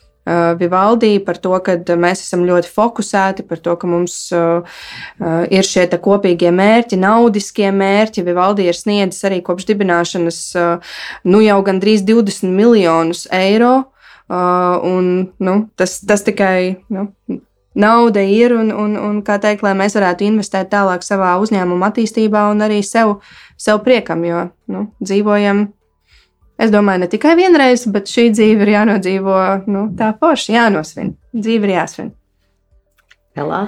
Vivaldi par to, ka mēs esam ļoti fokusēti, par to, ka mums ir šie kopīgie mērķi, naudiskie mērķi. Vivaldi ir sniedzis arī kopš dibināšanas nu jau gandrīz 20 miljonus eiro. Uh, un, nu, tas, tas tikai nu, nauda ir un, un, un kā teikt, lai mēs varētu investēt tālāk savā uzņēmuma attīstībā un arī sev, sev priekam, jo nu, dzīvojam. Es domāju, ne tikai vienreiz, bet šī dzīve ir jānodzīvo nu, tā forši, jānosvin. Dzīve ir jāsvin. Helā.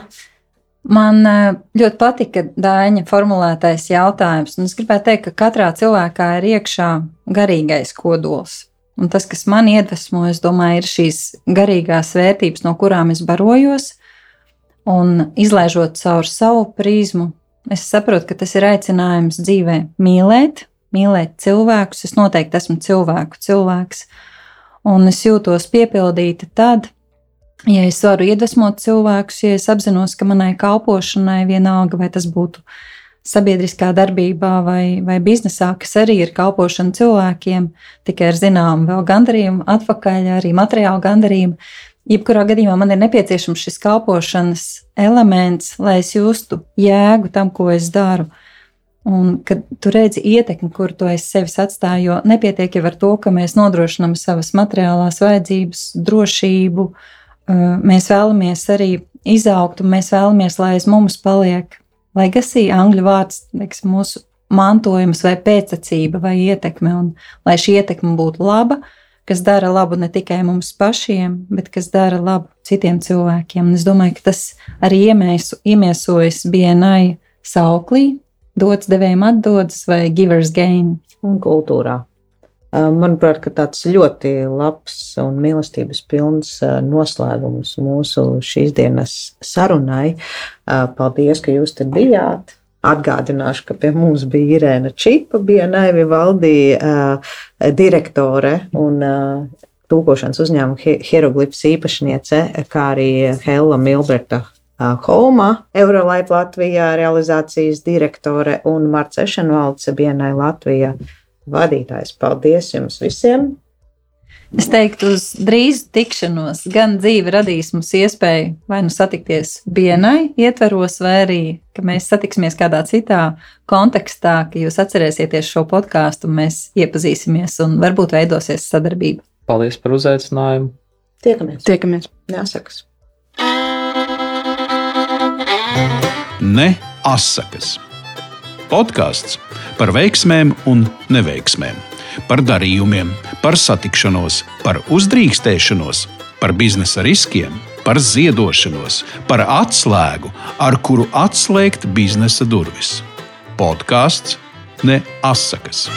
Man eh, ļoti patika Dāņa formulētais jautājums. Es gribētu teikt, ka katrā cilvēkā ir iekšā garīgais kodols. Un tas, kas man iedvesmo, es domāju, ir šīs garīgās vērtības, no kurām es barojos, Un izlaižot caur savu prizmu, es saprotu, ka tas ir aicinājums dzīvē mīlēt, mīlēt cilvēkus. Es noteikti esmu cilvēku cilvēks, un es jūtos piepildīta tad, ja es varu iedvesmot cilvēkus, ja es apzinos, ka manai kalpošanai vienalga, vai tas būtu sabiedriskā darbībā vai, vai biznesā, kas arī ir kalpošana cilvēkiem, tikai ar zināmu vēl gandarījumu, atpakaļ arī materiālu gandarījumu, Jebkurā gadījumā man ir nepieciešams šis kalpošanas elements, lai es justu jēgu tam, ko es daru. Un kad tu redzi ietekmi, kur to es sevis atstāju, jo nepietiek jau ar to, ka mēs nodrošinām savas materiālās vajadzības, drošību, mēs vēlamies arī izaugt, un mēs vēlamies, lai aiz mums paliek legacy, angļu vārds, teiks, mūsu mantojums vai pēctecība vai ietekme, un lai šī ietekme būtu laba, kas dara labu ne tikai mums pašiem, bet kas dara labu citiem cilvēkiem. Un es domāju, ka tas arī iemiesu, iemiesojas BNI sauklī, dots devējiem atdodas vai givers gain. Un kultūrā. Manuprāt, tāds ļoti labs un mīlestības pilns noslēgums mūsu šīs dienas sarunai. Paldies, ka jūs te bijāt! Atgādināšu, ka pie mums bija Irēna Čipa, bija Naivi Valdī, direktore un tūkošanas uzņēmuma hieroglifs īpašniece, kā arī Hella Milberta Homa, Eurolife Latvijā realizācijas direktore un Marta Ešenvalds Bienai Latvijā vadītājs. Paldies jums visiem! Es teiktu, uz drīzu tikšanos gan dzīve radīs mums iespēju vai nu satikties vienai ietveros, vai arī, ka mēs satiksimies kādā citā kontekstā, ka jūs atcerēsieties šo podkāstu mēs iepazīsimies un varbūt veidosies sadarbība. Paldies par uzaicinājumu! Tiekamies! Tiekamies! Jāsakas! Ne asakas! Podkāsts par veiksmēm un neveiksmēm, par darījumiem, par satikšanos, par uzdrīkstēšanos, par biznesa riskiem, par ziedošanos, par atslēgu, ar kuru atslēgt biznesa durvis. Podkāsts ne asakas.